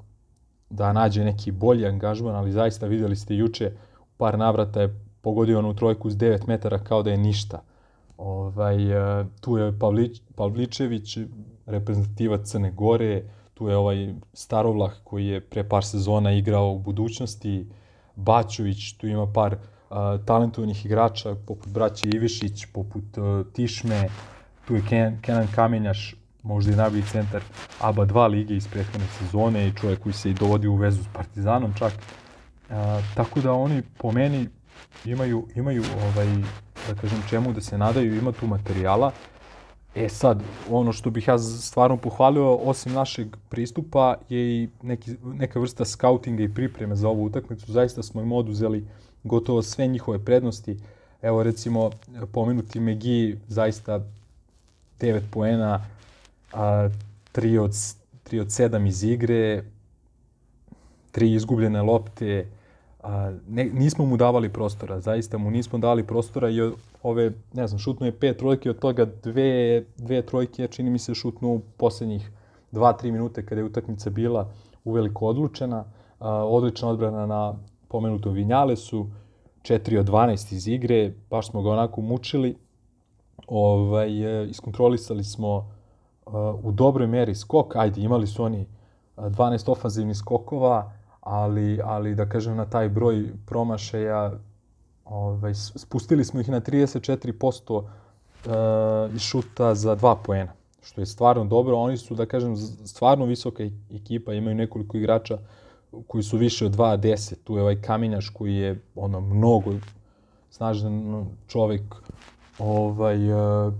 da nađe neki bolji angažman, ali zaista videli ste juče u par navrata je pogodio onu trojku s 9 metara kao da je ništa. Ovaj, e, tu je Pavlič, Pavličević, reprezentativac Crne Gore, tu je ovaj Starovlah koji je pre par sezona igrao u budućnosti, Bačović, tu ima par uh, talentovanih igrača poput braće Ivišić, poput uh, Tišme, tu je Ken, Kenan Kamenjaš, možda i najbolji centar ABA 2 lige iz prethodne sezone i čovjek koji se i dovodi u vezu s Partizanom čak. Uh, tako da oni po meni imaju, imaju ovaj, da kažem čemu da se nadaju, ima tu materijala. E sad, ono što bih ja stvarno pohvalio, osim našeg pristupa, je i neki, neka vrsta skautinga i pripreme za ovu utakmicu. Zaista smo im oduzeli gotovo sve njihove prednosti. Evo recimo, pomenuti Megi, zaista 9 poena, a, 3 od, 3 od 7 iz igre, 3 izgubljene lopte, a, ne, nismo mu davali prostora, zaista mu nismo dali prostora i ove, ne znam, šutno je pet trojke, od toga dve, dve trojke, čini mi se šutno u poslednjih 2-3 minute kada je utakmica bila uveliko odlučena. A, odlična odbrana na pomenutom Vinjalesu, 4 od 12 iz igre, baš smo ga onako mučili. Ovaj, e, iskontrolisali smo uh, u dobroj meri skok, ajde, imali su oni 12 ofanzivnih skokova, ali, ali da kažem na taj broj promašaja ovaj, spustili smo ih na 34% uh, iz šuta za dva poena, što je stvarno dobro. Oni su, da kažem, stvarno visoka ekipa, imaju nekoliko igrača koji su više od 2-10. Tu je ovaj Kaminjaš koji je ono mnogo snažan čovek. Ovaj, uh,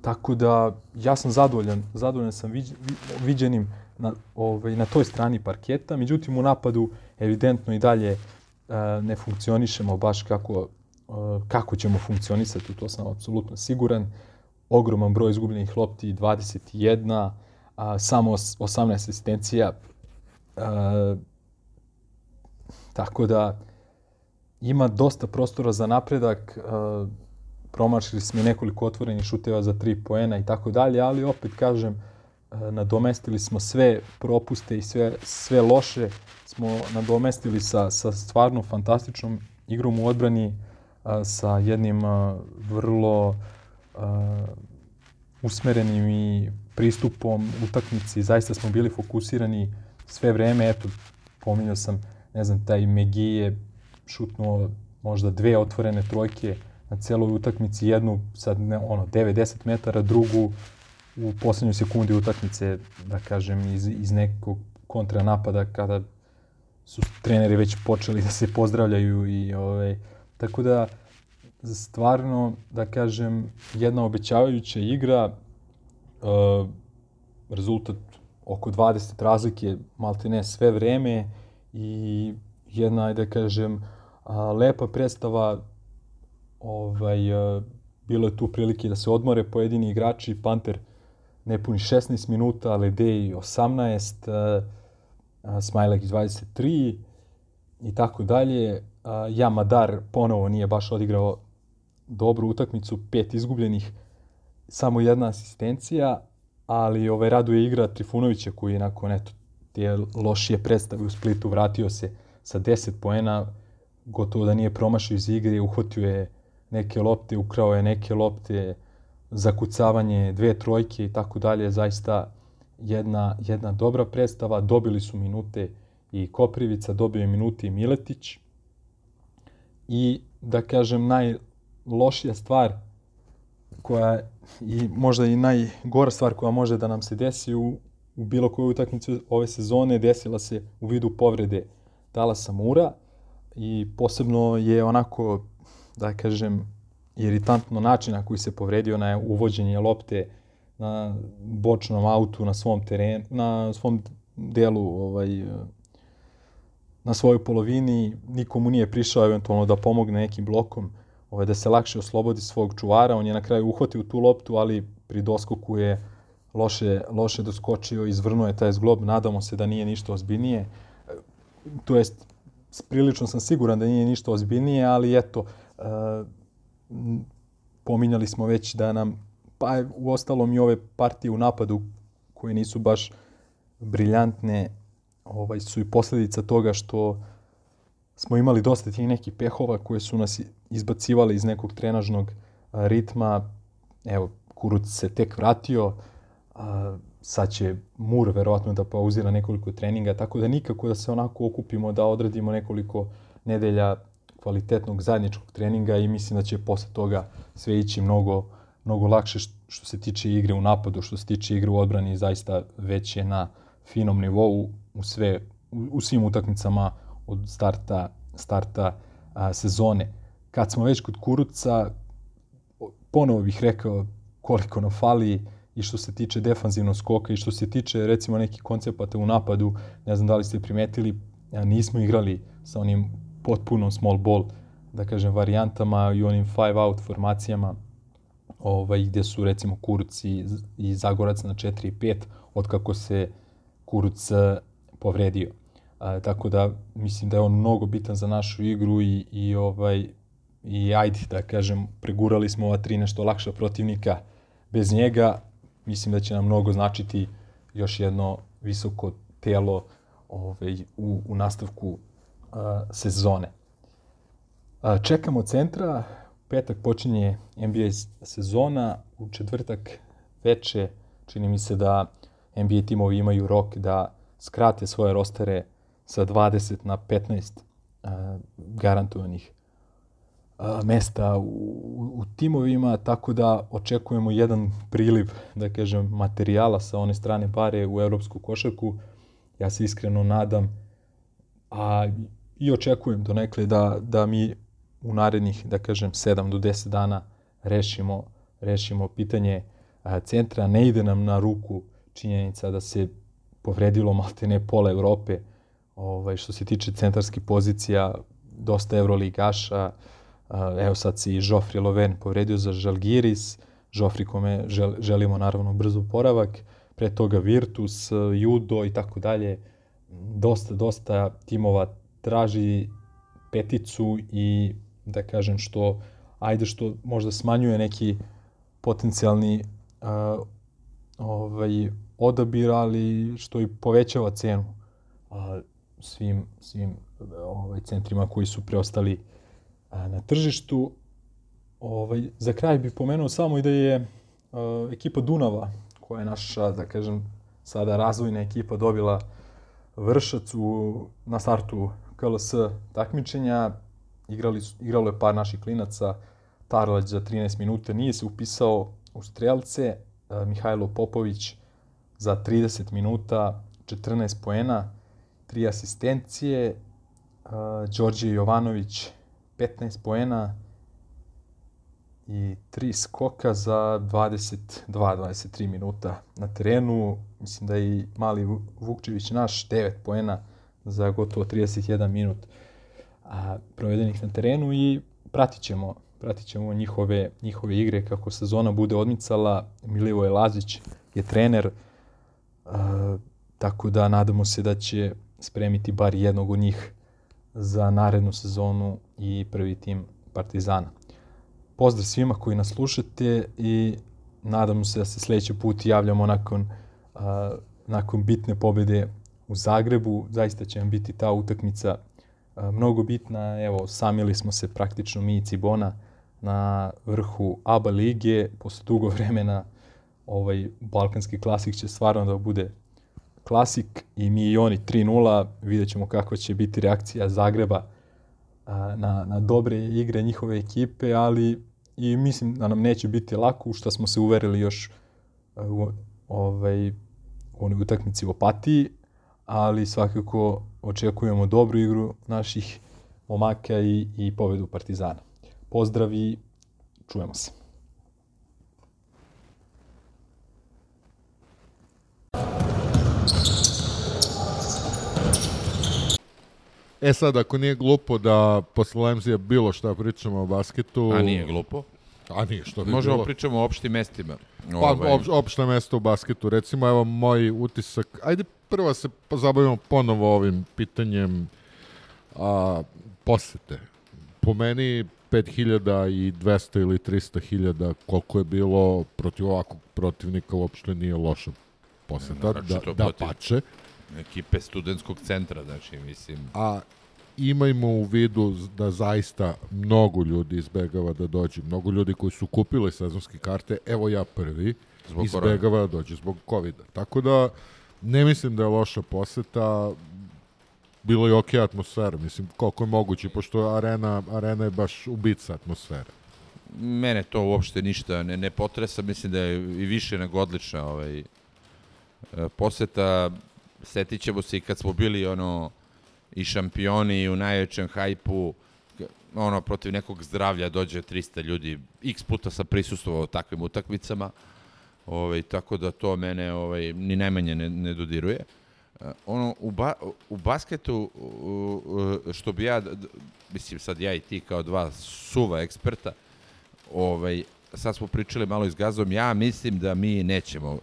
tako da ja sam zadovoljan, zadovoljan sam viđ, viđenim na, ovaj, na toj strani parketa, međutim u napadu evidentno i dalje uh, ne funkcionišemo baš kako, uh, kako ćemo funkcionisati, to sam apsolutno siguran. Ogroman broj izgubljenih lopti, 21, a, samo 18 asistencija. Uh, tako da ima dosta prostora za napredak, uh, promašili smo nekoliko otvorenih šuteva za 3 poena i tako dalje, ali opet kažem, E, nadomestili smo sve propuste i sve, sve loše smo nadomestili sa, sa stvarno fantastičnom igrom u odbrani, a, sa jednim a, vrlo a, usmerenim i pristupom utakmici. Zaista smo bili fokusirani sve vreme. Eto, pominjao sam, ne znam, taj Megi je šutnuo možda dve otvorene trojke na celoj utakmici, jednu sad ne, ono 9-10 metara, drugu u poslednjoj sekundi utakmice, da kažem, iz, iz nekog kontranapada kada su treneri već počeli da se pozdravljaju i ovaj, tako da stvarno, da kažem, jedna obećavajuća igra, uh, rezultat oko 20 razlike, malte ne sve vreme i jedna, da kažem, a, lepa predstava, ovaj, a, bilo je tu prilike da se odmore pojedini igrači, Panter nepuni 16 minuta, Ledej 18, uh, Smajlek 23 i tako dalje. Uh, ja Madar ponovo nije baš odigrao dobru utakmicu, pet izgubljenih, samo jedna asistencija, ali ovaj raduje igra Trifunovića koji je nakon eto, te lošije predstave u Splitu vratio se sa 10 poena, gotovo da nije promašao iz igre, uhvatio je neke lopte, ukrao je neke lopte, zakucavanje, dve trojke i tako dalje, zaista jedna, jedna dobra predstava. Dobili su minute i Koprivica, dobio je minute i Miletić. I da kažem, najlošija stvar koja i možda i najgora stvar koja može da nam se desi u, u bilo kojoj utakmici ove sezone desila se u vidu povrede Dalasa Mura i posebno je onako, da kažem, iritantno način na koji se povredio na uvođenje lopte na bočnom autu na svom terenu, na svom delu ovaj, na svojoj polovini, nikomu nije prišao eventualno da pomogne nekim blokom, ovaj, da se lakše oslobodi svog čuvara, on je na kraju uhvatio tu loptu, ali pri doskoku je loše, loše doskočio, izvrnuo je taj zglob, nadamo se da nije ništa ozbiljnije. To jest, prilično sam siguran da nije ništa ozbiljnije, ali eto, e, pominjali smo već da nam, pa u ostalom i ove partije u napadu koje nisu baš briljantne, ovaj, su i posledica toga što smo imali dosta tih nekih pehova koje su nas izbacivali iz nekog trenažnog ritma. Evo, Kuruc se tek vratio, a, sad će Mur verovatno da pauzira nekoliko treninga, tako da nikako da se onako okupimo, da odradimo nekoliko nedelja kvalitetnog zajedničkog treninga i mislim da će posle toga sve ići mnogo, mnogo lakše što se tiče igre u napadu, što se tiče igre u odbrani, zaista već je na finom nivou u sve u, u svim utakmicama od starta starta a, sezone. Kad smo već kod Kuruca, ponovo bih rekao koliko nam fali i što se tiče defanzivnog skoka i što se tiče recimo nekih koncepata u napadu, ne znam da li ste primetili, nismo igrali sa onim potpuno small ball, da kažem, varijantama i onim five out formacijama, ovaj, gde su recimo Kuruc i, i Zagorac na 4 i 5, od kako se Kuruc eh, povredio. A, tako da mislim da je on mnogo bitan za našu igru i, i ovaj i ajde da kažem pregurali smo ova tri nešto lakša protivnika bez njega mislim da će nam mnogo značiti još jedno visoko telo ovaj, u, u nastavku sezone. Čekamo centra, petak počinje NBA sezona, u četvrtak veče čini mi se da NBA timovi imaju rok da skrate svoje rostere sa 20 na 15 a, garantovanih a, mesta u, u timovima, tako da očekujemo jedan priliv, da kažem, materijala sa one strane bare u evropsku košarku. Ja se iskreno nadam, a i očekujem donekle da, da mi u narednih, da kažem, 7 do 10 dana rešimo, rešimo pitanje a, centra. Ne ide nam na ruku činjenica da se povredilo malte ne pola Evrope, ovaj, što se tiče centarskih pozicija, dosta evroligaša, evo sad se i Joffrey Loven povredio za Žalgiris, Joffrey kome žel, želimo naravno brzo poravak, pre toga Virtus, Judo i tako dalje. Dosta, dosta timova traži peticu i da kažem što, ajde što možda smanjuje neki potencijalni uh, ovaj, odabir, ali što i povećava cenu. Uh, svim, svim ovaj, centrima koji su preostali a, na tržištu. Ovaj, za kraj bih pomenuo samo i da je a, ekipa Dunava, koja je naša, da kažem, sada razvojna ekipa dobila vršac u, na startu KLS takmičenja. Igrali igralo je par naših klinaca, Tarlać za 13 minuta, nije se upisao u strelce, a, Mihajlo Popović za 30 minuta, 14 poena, tri asistencije, uh, Đorđe Jovanović 15 poena i tri skoka za 22-23 minuta na terenu. Mislim da i mali Vukčević naš 9 poena za gotovo 31 minut a, provedenih na terenu i pratit ćemo, pratit ćemo njihove, njihove igre kako sezona bude odmicala. Milivoje Lazić je trener, a, tako da nadamo se da će spremiti bar jednog od njih za narednu sezonu i prvi tim Partizana. Pozdrav svima koji nas slušate i nadamo se da se sledeći put javljamo nakon, a, nakon bitne pobede u Zagrebu. Zaista će nam biti ta utakmica a, mnogo bitna. Evo, samili smo se praktično mi i Cibona na vrhu ABA lige. Posle dugo vremena ovaj balkanski klasik će stvarno da bude Klasik i mi i oni 3-0, vidjet ćemo kako će biti reakcija Zagreba na, na dobre igre njihove ekipe, ali i mislim da nam neće biti lako, što smo se uverili još u, ovaj, u onoj utakmici u Opatiji, ali svakako očekujemo dobru igru naših momaka i, i pobedu Partizana. Pozdrav i čujemo se. E sad, ako nije glupo da posle Lemzija bilo šta pričamo o basketu... A nije glupo. A nije, što bi Možemo bilo. pričamo o opštim mestima. Pa, Ovaj, op, opšte mesto u basketu. Recimo, evo moj utisak. Ajde prvo se pozabavimo ponovo ovim pitanjem a, posete. Po meni 5200 ili 300 hiljada koliko je bilo protiv ovakvog protivnika uopšte nije loša poseta. Da, Naročito da protiv- pače. ekipe studentskog centra, znači, mislim... A imajmo u vidu da zaista mnogo ljudi izbegava da dođe. Mnogo ljudi koji su kupili sezonske karte, evo ja prvi, Zbog izbegava da dođe zbog covid -a. Tako da ne mislim da je loša poseta, bilo je okej atmosfera, mislim koliko je moguće, pošto arena, arena je baš ubica atmosfera. Mene to uopšte ništa ne, ne potresa, mislim da je i više nego odlična ovaj, e, poseta. Setit ćemo se i kad smo bili ono i šampioni i u najvećem hajpu, ono, protiv nekog zdravlja dođe 300 ljudi, x puta sam prisustvovao takvim utakmicama, ovaj, tako da to mene ovaj, ni najmanje ne, ne dodiruje. E, ono, u, ba, u basketu, što bi ja, mislim sad ja i ti kao dva suva eksperta, ovaj, sad smo pričali malo i s Gazom, ja mislim da mi nećemo,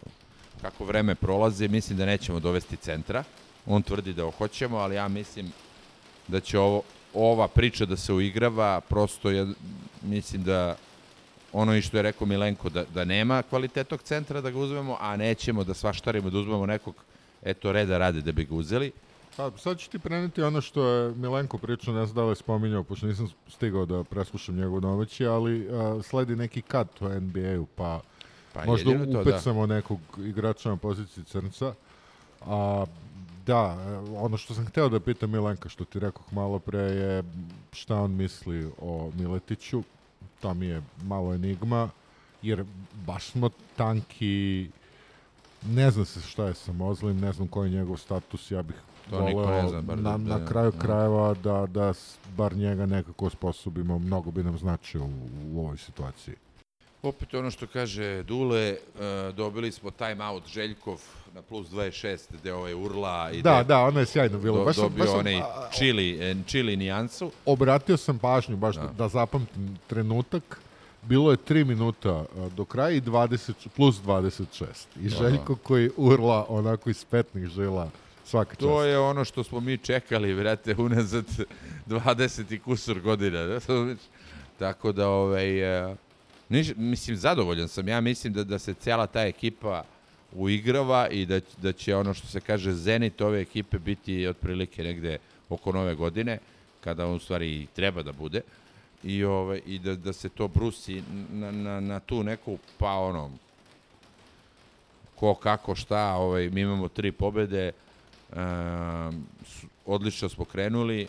kako vreme prolazi, mislim da nećemo dovesti centra. On tvrdi da hoćemo, ali ja mislim da će ovo, ova priča da se uigrava, prosto je, mislim da ono i što je rekao Milenko, da, da nema kvalitetnog centra da ga uzmemo, a nećemo da svaštarimo da uzmemo nekog, eto, reda rade da bi ga uzeli. Pa, sad ću ti preneti ono što je Milenko pričao, ne znam da li je spominjao, pošto nisam stigao da preslušam njegov domaći, ali a, sledi neki kat u NBA-u, pa, Pa možda da. upecamo nekog igrača na poziciji crnca. A, da, ono što sam hteo da pitam Milenka, što ti rekao malo pre, je šta on misli o Miletiću. To mi je malo enigma, jer baš smo tanki, ne zna se šta je sa Mozlim, ne znam koji je njegov status, ja bih To niko voleo ne zna, bar na, da- na da- kraju da. krajeva da, da bar njega nekako osposobimo, mnogo bi nam značio u, u ovoj situaciji. Opet ono što kaže Dule, e, dobili smo time out Željkov na plus 26, gde ovaj urla i Da, da, ono je sjajno bilo. do, Baš sam- dobio baš sam, onaj čili, e, čili nijansu. obratio sam pažnju baš da, Da. da zapamtim trenutak. Bilo je 3 minuta a, do kraja i 20, plus 26. I. Željko koji urla onako iz petnih žila svaka čast. To je ono što smo mi čekali, vrate, unazad 20 i kusur godina. Tako da, ovaj, e, niš, mislim, zadovoljan sam. Ja mislim da, da se cijela ta ekipa uigrava i da, da će ono što se kaže zenit ove ekipe biti otprilike negde oko nove godine, kada on u stvari i treba da bude. I, ovaj, i da, da se to brusi na, na, na tu neku, pa ono, ko kako šta, ovaj, mi imamo tri pobede, s- odlično smo krenuli,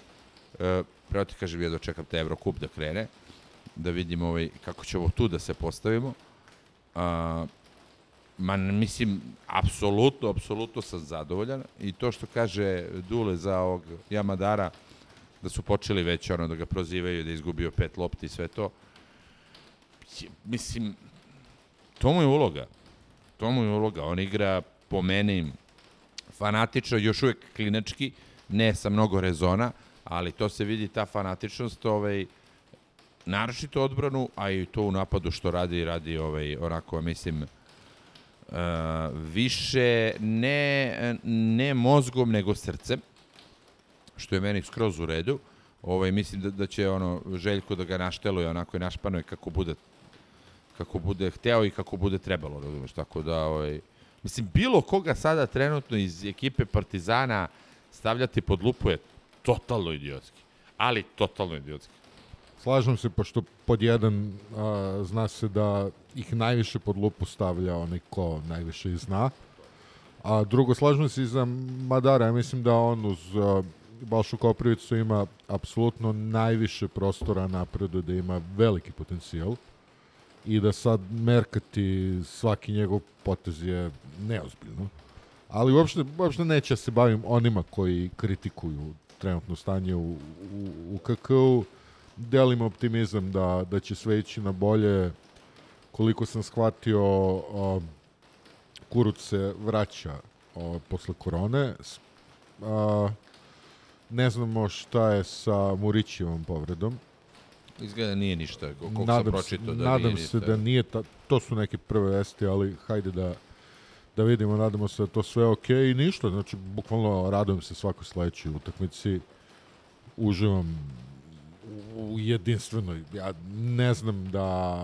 uh, pravo ti kažem, ja dočekam taj Evrokup da krene, da vidimo ovaj, kako ćemo tu da se postavimo. Uh, ma, mislim, apsolutno, apsolutno sam zadovoljan i to što kaže Dule za ovog Jamadara, da su počeli već ono da ga prozivaju da je izgubio pet lopti i sve to. Mislim, to mu je uloga. To mu je uloga. On igra po meni fanatično, još uvek klinački, ne sa mnogo rezona, ali to se vidi ta fanatičnost, ovaj, naročito odbranu, a i to u napadu što radi, radi ovaj, onako, mislim, uh, više ne, ne mozgom, nego srcem, što je meni skroz u redu. Ovaj, mislim da, da će ono Željko da ga našteluje, onako i našpanuje kako bude kako bude hteo i kako bude trebalo, razumeš, tako da, ovaj, mislim, bilo koga sada trenutno iz ekipe Partizana stavljati pod lupu je totalno idiotski, ali totalno idiotski. Slažem se, pošto pod jedan a, zna se da ih najviše pod lupu stavlja onaj ko najviše i zna. A drugo, slažem se i za Madara. Ja mislim da on uz a, Balšu Koprivicu ima apsolutno najviše prostora napredu, da ima veliki potencijal i da sad merkati svaki njegov potez je neozbiljno. Ali uopšte, uopšte neće da se bavim onima koji kritikuju trenutno stanje u, u, u KK-u. Delim optimizam da, da će sve ići na bolje. Koliko sam shvatio, a, Kuruc se vraća a, posle korone. A, Ne znamo šta je sa Murićevom povredom. Izgleda nije ništa, koliko sam nadam se, pročitao da nadam nije se ništa. da nije, ta, to su neke prve vesti, ali hajde da, da vidimo, nadamo se da to sve ok i ništa, znači bukvalno radujem se svakoj sledećoj utakmici, uživam u jedinstvenoj, ja ne znam da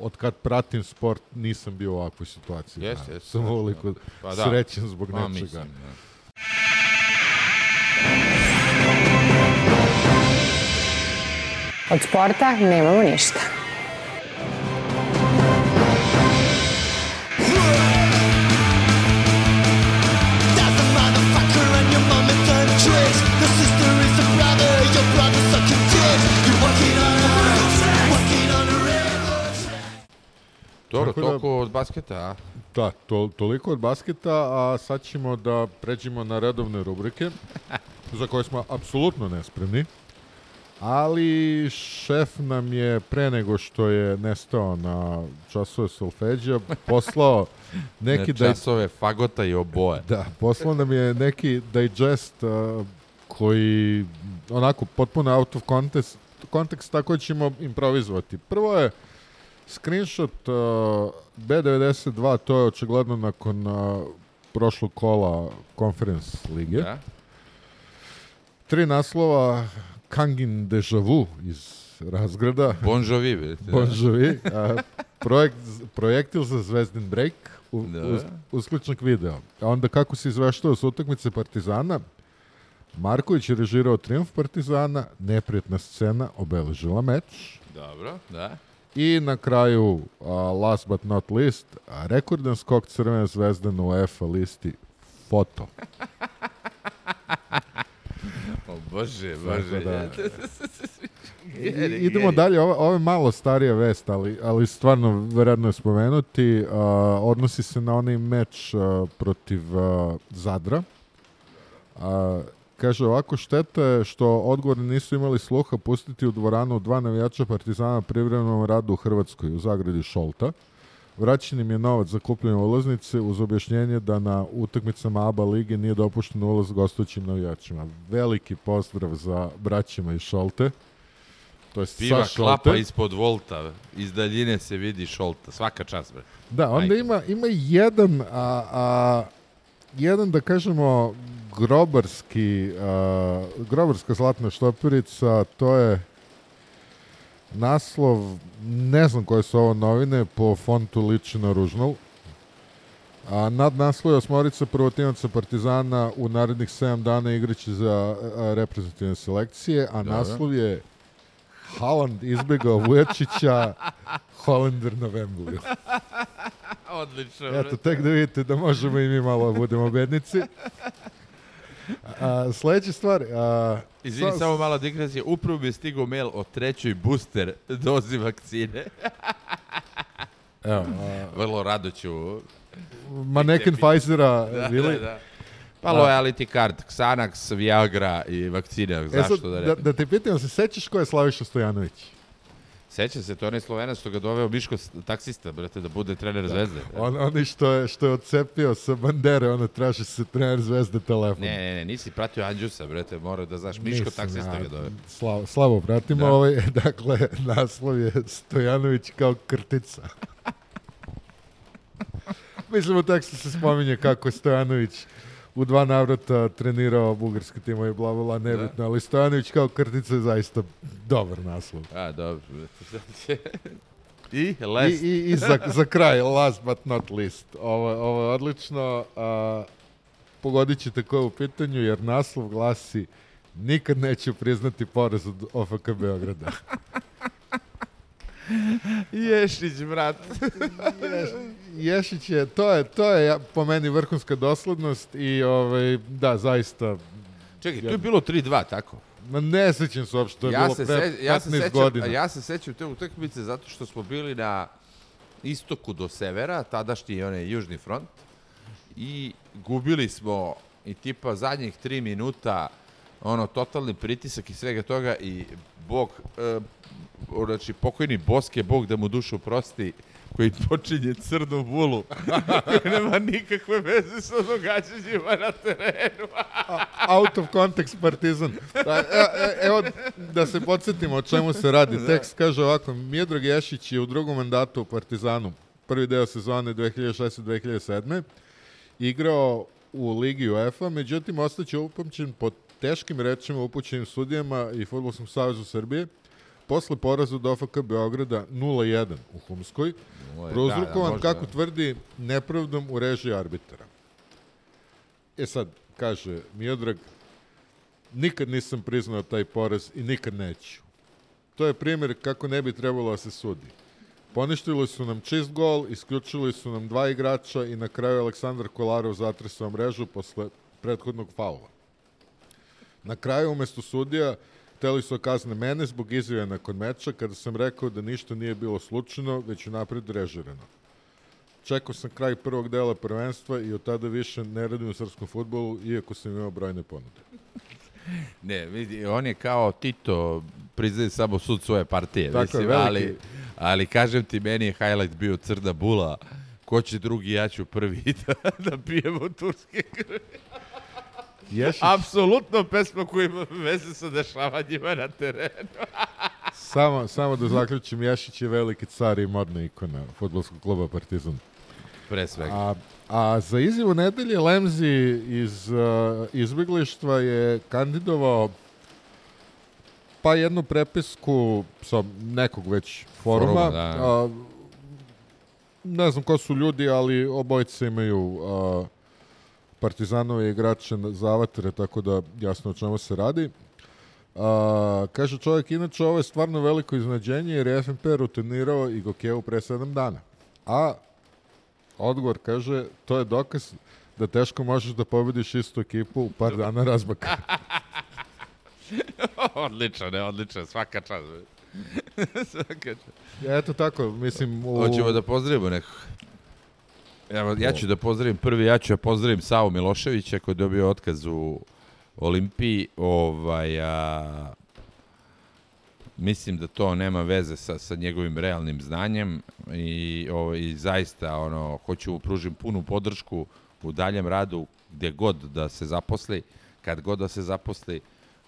od kad pratim sport nisam bio u ovakvoj situaciji. Jeste, Ja jeste, sam da, ovoliko da. Pa da. srećen zbog Pa, nečega. mislim, da. Od sporta nemamo ništa. Dobro, Tako da- toliko od basketa, a? Da, to, toliko od basketa, a sad ćemo da pređemo na redovne rubrike, za koje smo apsolutno nespremni. Ali šef nam je pre nego što je nestao na časove solfeđa poslao neki Na daj- časove fagota i oboje. Da, poslao nam je neki digest uh, koji onako potpuno out of context, context tako ćemo improvizovati. Prvo je screenshot uh, B92, to je očigledno nakon uh, prošlog kola Conference lige. Da. Tri naslova Kangin Deja Vu iz razgrada. Bon Jovi, vidite. Bon Jovi. A, projekt, projektil za Zvezdin break, u, Da. uz, uskličnik video. A onda kako se izveštao s utakmice Partizana, Marković je režirao triumf Partizana, neprijetna scena obeležila meč. Dobro, da. I na kraju, a, last but not least, rekordan skok Crvene zvezde na UEFA listi foto. O Bože, Bože. da- I, idemo dalje, ovo, ovo je malo starija vest, ali, ali stvarno vredno je spomenuti. A, odnosi se na onaj meč a, protiv a, Zadra. A, kaže ovako, šteta je što odgovorni nisu imali sluha pustiti u dvoranu dva navijača Partizana privremenom radu u Hrvatskoj, u zagradi Šolta. Vraćen im je novac za kupljene ulaznice uz objašnjenje da na utakmicama ABA lige nije dopušten ulaz gostujućim navijačima. Veliki pozdrav za braćima iz Šolte. To je Piva klapa ispod volta. Iz daljine se vidi šolta. Svaka čast, bre. Da, onda Majke. ima, ima jedan, a, a, jedan da kažemo grobarski, a, grobarska zlatna štopirica, to je naslov, ne znam koje su ovo novine, po fontu liči na Ružnol. A nad naslov je osmorica prvotinaca Partizana u narednih 7 dana igraće za a, reprezentativne selekcije, a Dobro. naslov je Haaland izbjegao Vujačića, Hollander na Wembley. Odlično, Eto, tek da vidite da možemo i mi malo da budemo bednici. A, sledeća stvar... A, Izvini, sa- samo mala digresija. Upravo mi je stigao mail o trećoj booster dozi vakcine. Evo, a, Vrlo rado ću... maneken Pfizera, Da, Vili. da, da. Pa loyalty card, Xanax, Viagra i vakcine, E zašto sad, da ne? da, da te pitam, se sećaš ko je Slaviša Stojanović? Seća se, to je onaj Slovenac što ga doveo Miško taksista, brate, da bude trener Zvezde. On, onaj što je, što je odcepio sa bandere, ono traži se trener zvezde telefon. Ne, ne, ne, nisi pratio Anđusa, brate, mora da znaš, Miško Nisam, taksista ja, ga doveo. Slavo, slavo pratimo Da. ovaj, dakle, naslov je Stojanović kao krtica. Mislim, u tekstu se spominje kako Stojanović u dva navrata trenirao bugarski timove i bla, bla, bla, nebitno, ali Stojanović kao krtica je zaista dobar naslov. A, dobro, sad će... I, I, i, i za, za kraj, last but not least. Ovo, ovo je odlično. A, pogodit ćete ko je u pitanju, jer naslov glasi nikad neću priznati poraz od OFK Beograda. Ješić, brat. Ješić je, to je, to je po meni vrhunska doslednost i ovaj, da, zaista... Čekaj, tu je bilo 3-2, tako? Ma ne sećam se uopšte, to je ja bilo pre se, ja se 15 sećam, godina. Ja se sećam te utakmice zato što smo bili na istoku do severa, tadašnji onaj južni front, i gubili smo i tipa zadnjih tri minuta ono, totalni pritisak i svega toga i Bog, e, znači pokojni Boske, Bog da mu dušu prosti, koji počinje crnu bulu, koji nema nikakve veze sa događanjima na terenu. Out of context partizan. Da, evo, da se podsjetimo o čemu se radi. Tekst kaže ovako, Miodrag Ješić je u drugom mandatu u Partizanu, prvi deo sezone 2006-2007. igrao u Ligi UEFA, međutim ostaće upamćen po teškim rečima upućenim sudijama i Futbolskom savezu Srbije posle poraza od OFK Beograda 0-1 u Humskoj, da, prouzrukovan, da, možda. kako tvrdi, nepravdom u režiji arbitara. E sad, kaže Miodrag, nikad nisam priznao taj poraz i nikad neću. To je primjer kako ne bi trebalo da se sudi. Poništili su nam čist gol, isključili su nam dva igrača i na kraju Aleksandar Kolarov zatresao mrežu posle prethodnog faula. Na kraju, umesto sudija, hteli su da kazne mene zbog izjave nakon meča kada sam rekao da ništa nije bilo slučajno, već unapred režirano. Čekao sam kraj prvog dela prvenstva i od tada više ne radim u srpskom futbolu, iako sam imao brojne ponude. Ne, vidi, on je kao Tito, priznaje samo sud svoje partije, Tako mislim, veliki. ali, ali kažem ti, meni je highlight bio Crna Bula, ko će drugi, ja ću prvi da, da pijemo turske krvi. Ješić, Apsolutno pesma koja ima veze sa dešavanjima na terenu. samo, samo da zaključim, Ješić je veliki car i modna ikona futbolskog kluba Partizan. Pre svega. A, a za izjavu nedelje Lemzi iz uh, izbjeglištva je kandidovao pa jednu prepisku sa nekog već foruma. Foruma, da. A, ne znam ko su ljudi, ali obojice imaju a, partizanove igrače na- za avatere, tako da jasno o čemu se radi. A, kaže čovjek, inače ovo je stvarno veliko iznenađenje jer je FNP rutinirao i Gokevu pre 7 dana. A odgovor kaže, to je dokaz da teško možeš da pobediš istu ekipu u par dana razbaka. odlično, ne, odlično, svaka čast. svaka čast. Eto tako, mislim... U... Hoćemo da pozdravimo nekog. Evo, ja ću da pozdravim prvi, ja ću da pozdravim Savu Miloševića koji je dobio otkaz u Olimpiji. Ovaj, a, mislim da to nema veze sa, sa njegovim realnim znanjem i, ovaj, i zaista ono, hoću mu pružim punu podršku u daljem radu gde god da se zaposli, kad god da se zaposli,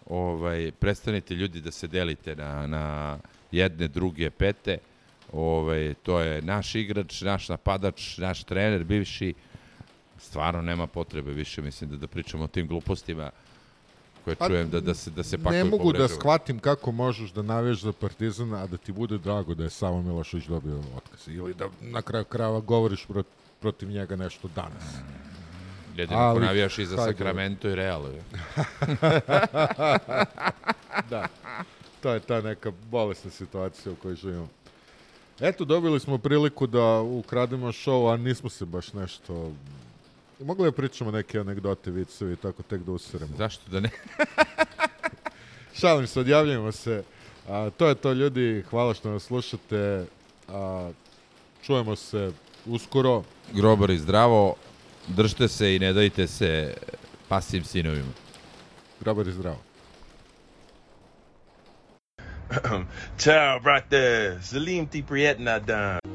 ovaj, prestanite ljudi da se delite na, na jedne, druge, pete. Ovaj, to je naš igrač, naš napadač, naš trener, bivši. Stvarno nema potrebe više, mislim, da, da pričamo o tim glupostima koje Pa, čujem da, da se, da se pakuju Ne mogu da povređuju. shvatim kako možeš da naviješ za Partizana, a da ti bude drago da je Savo Milošević dobio otkaz. Ili da na kraju krava govoriš prot, protiv njega nešto danas. Jedino Ali, ako navijaš i za. Sacramento i Real. da, to je ta neka bolesna situacija u kojoj živimo. Eto, dobili smo priliku da ukrademo show, a nismo se baš nešto... Mogli da pričamo neke anegdote, vicevi i tako tek da useremo. Zašto da ne? Šalim se, odjavljujemo se. A, to je to, ljudi. Hvala što nas slušate. A, čujemo se uskoro. Grobari zdravo, držite se i ne dajte se pasivim sinovima. Grobari zdravo. Ciao, brate. Salim ti prijetna dan.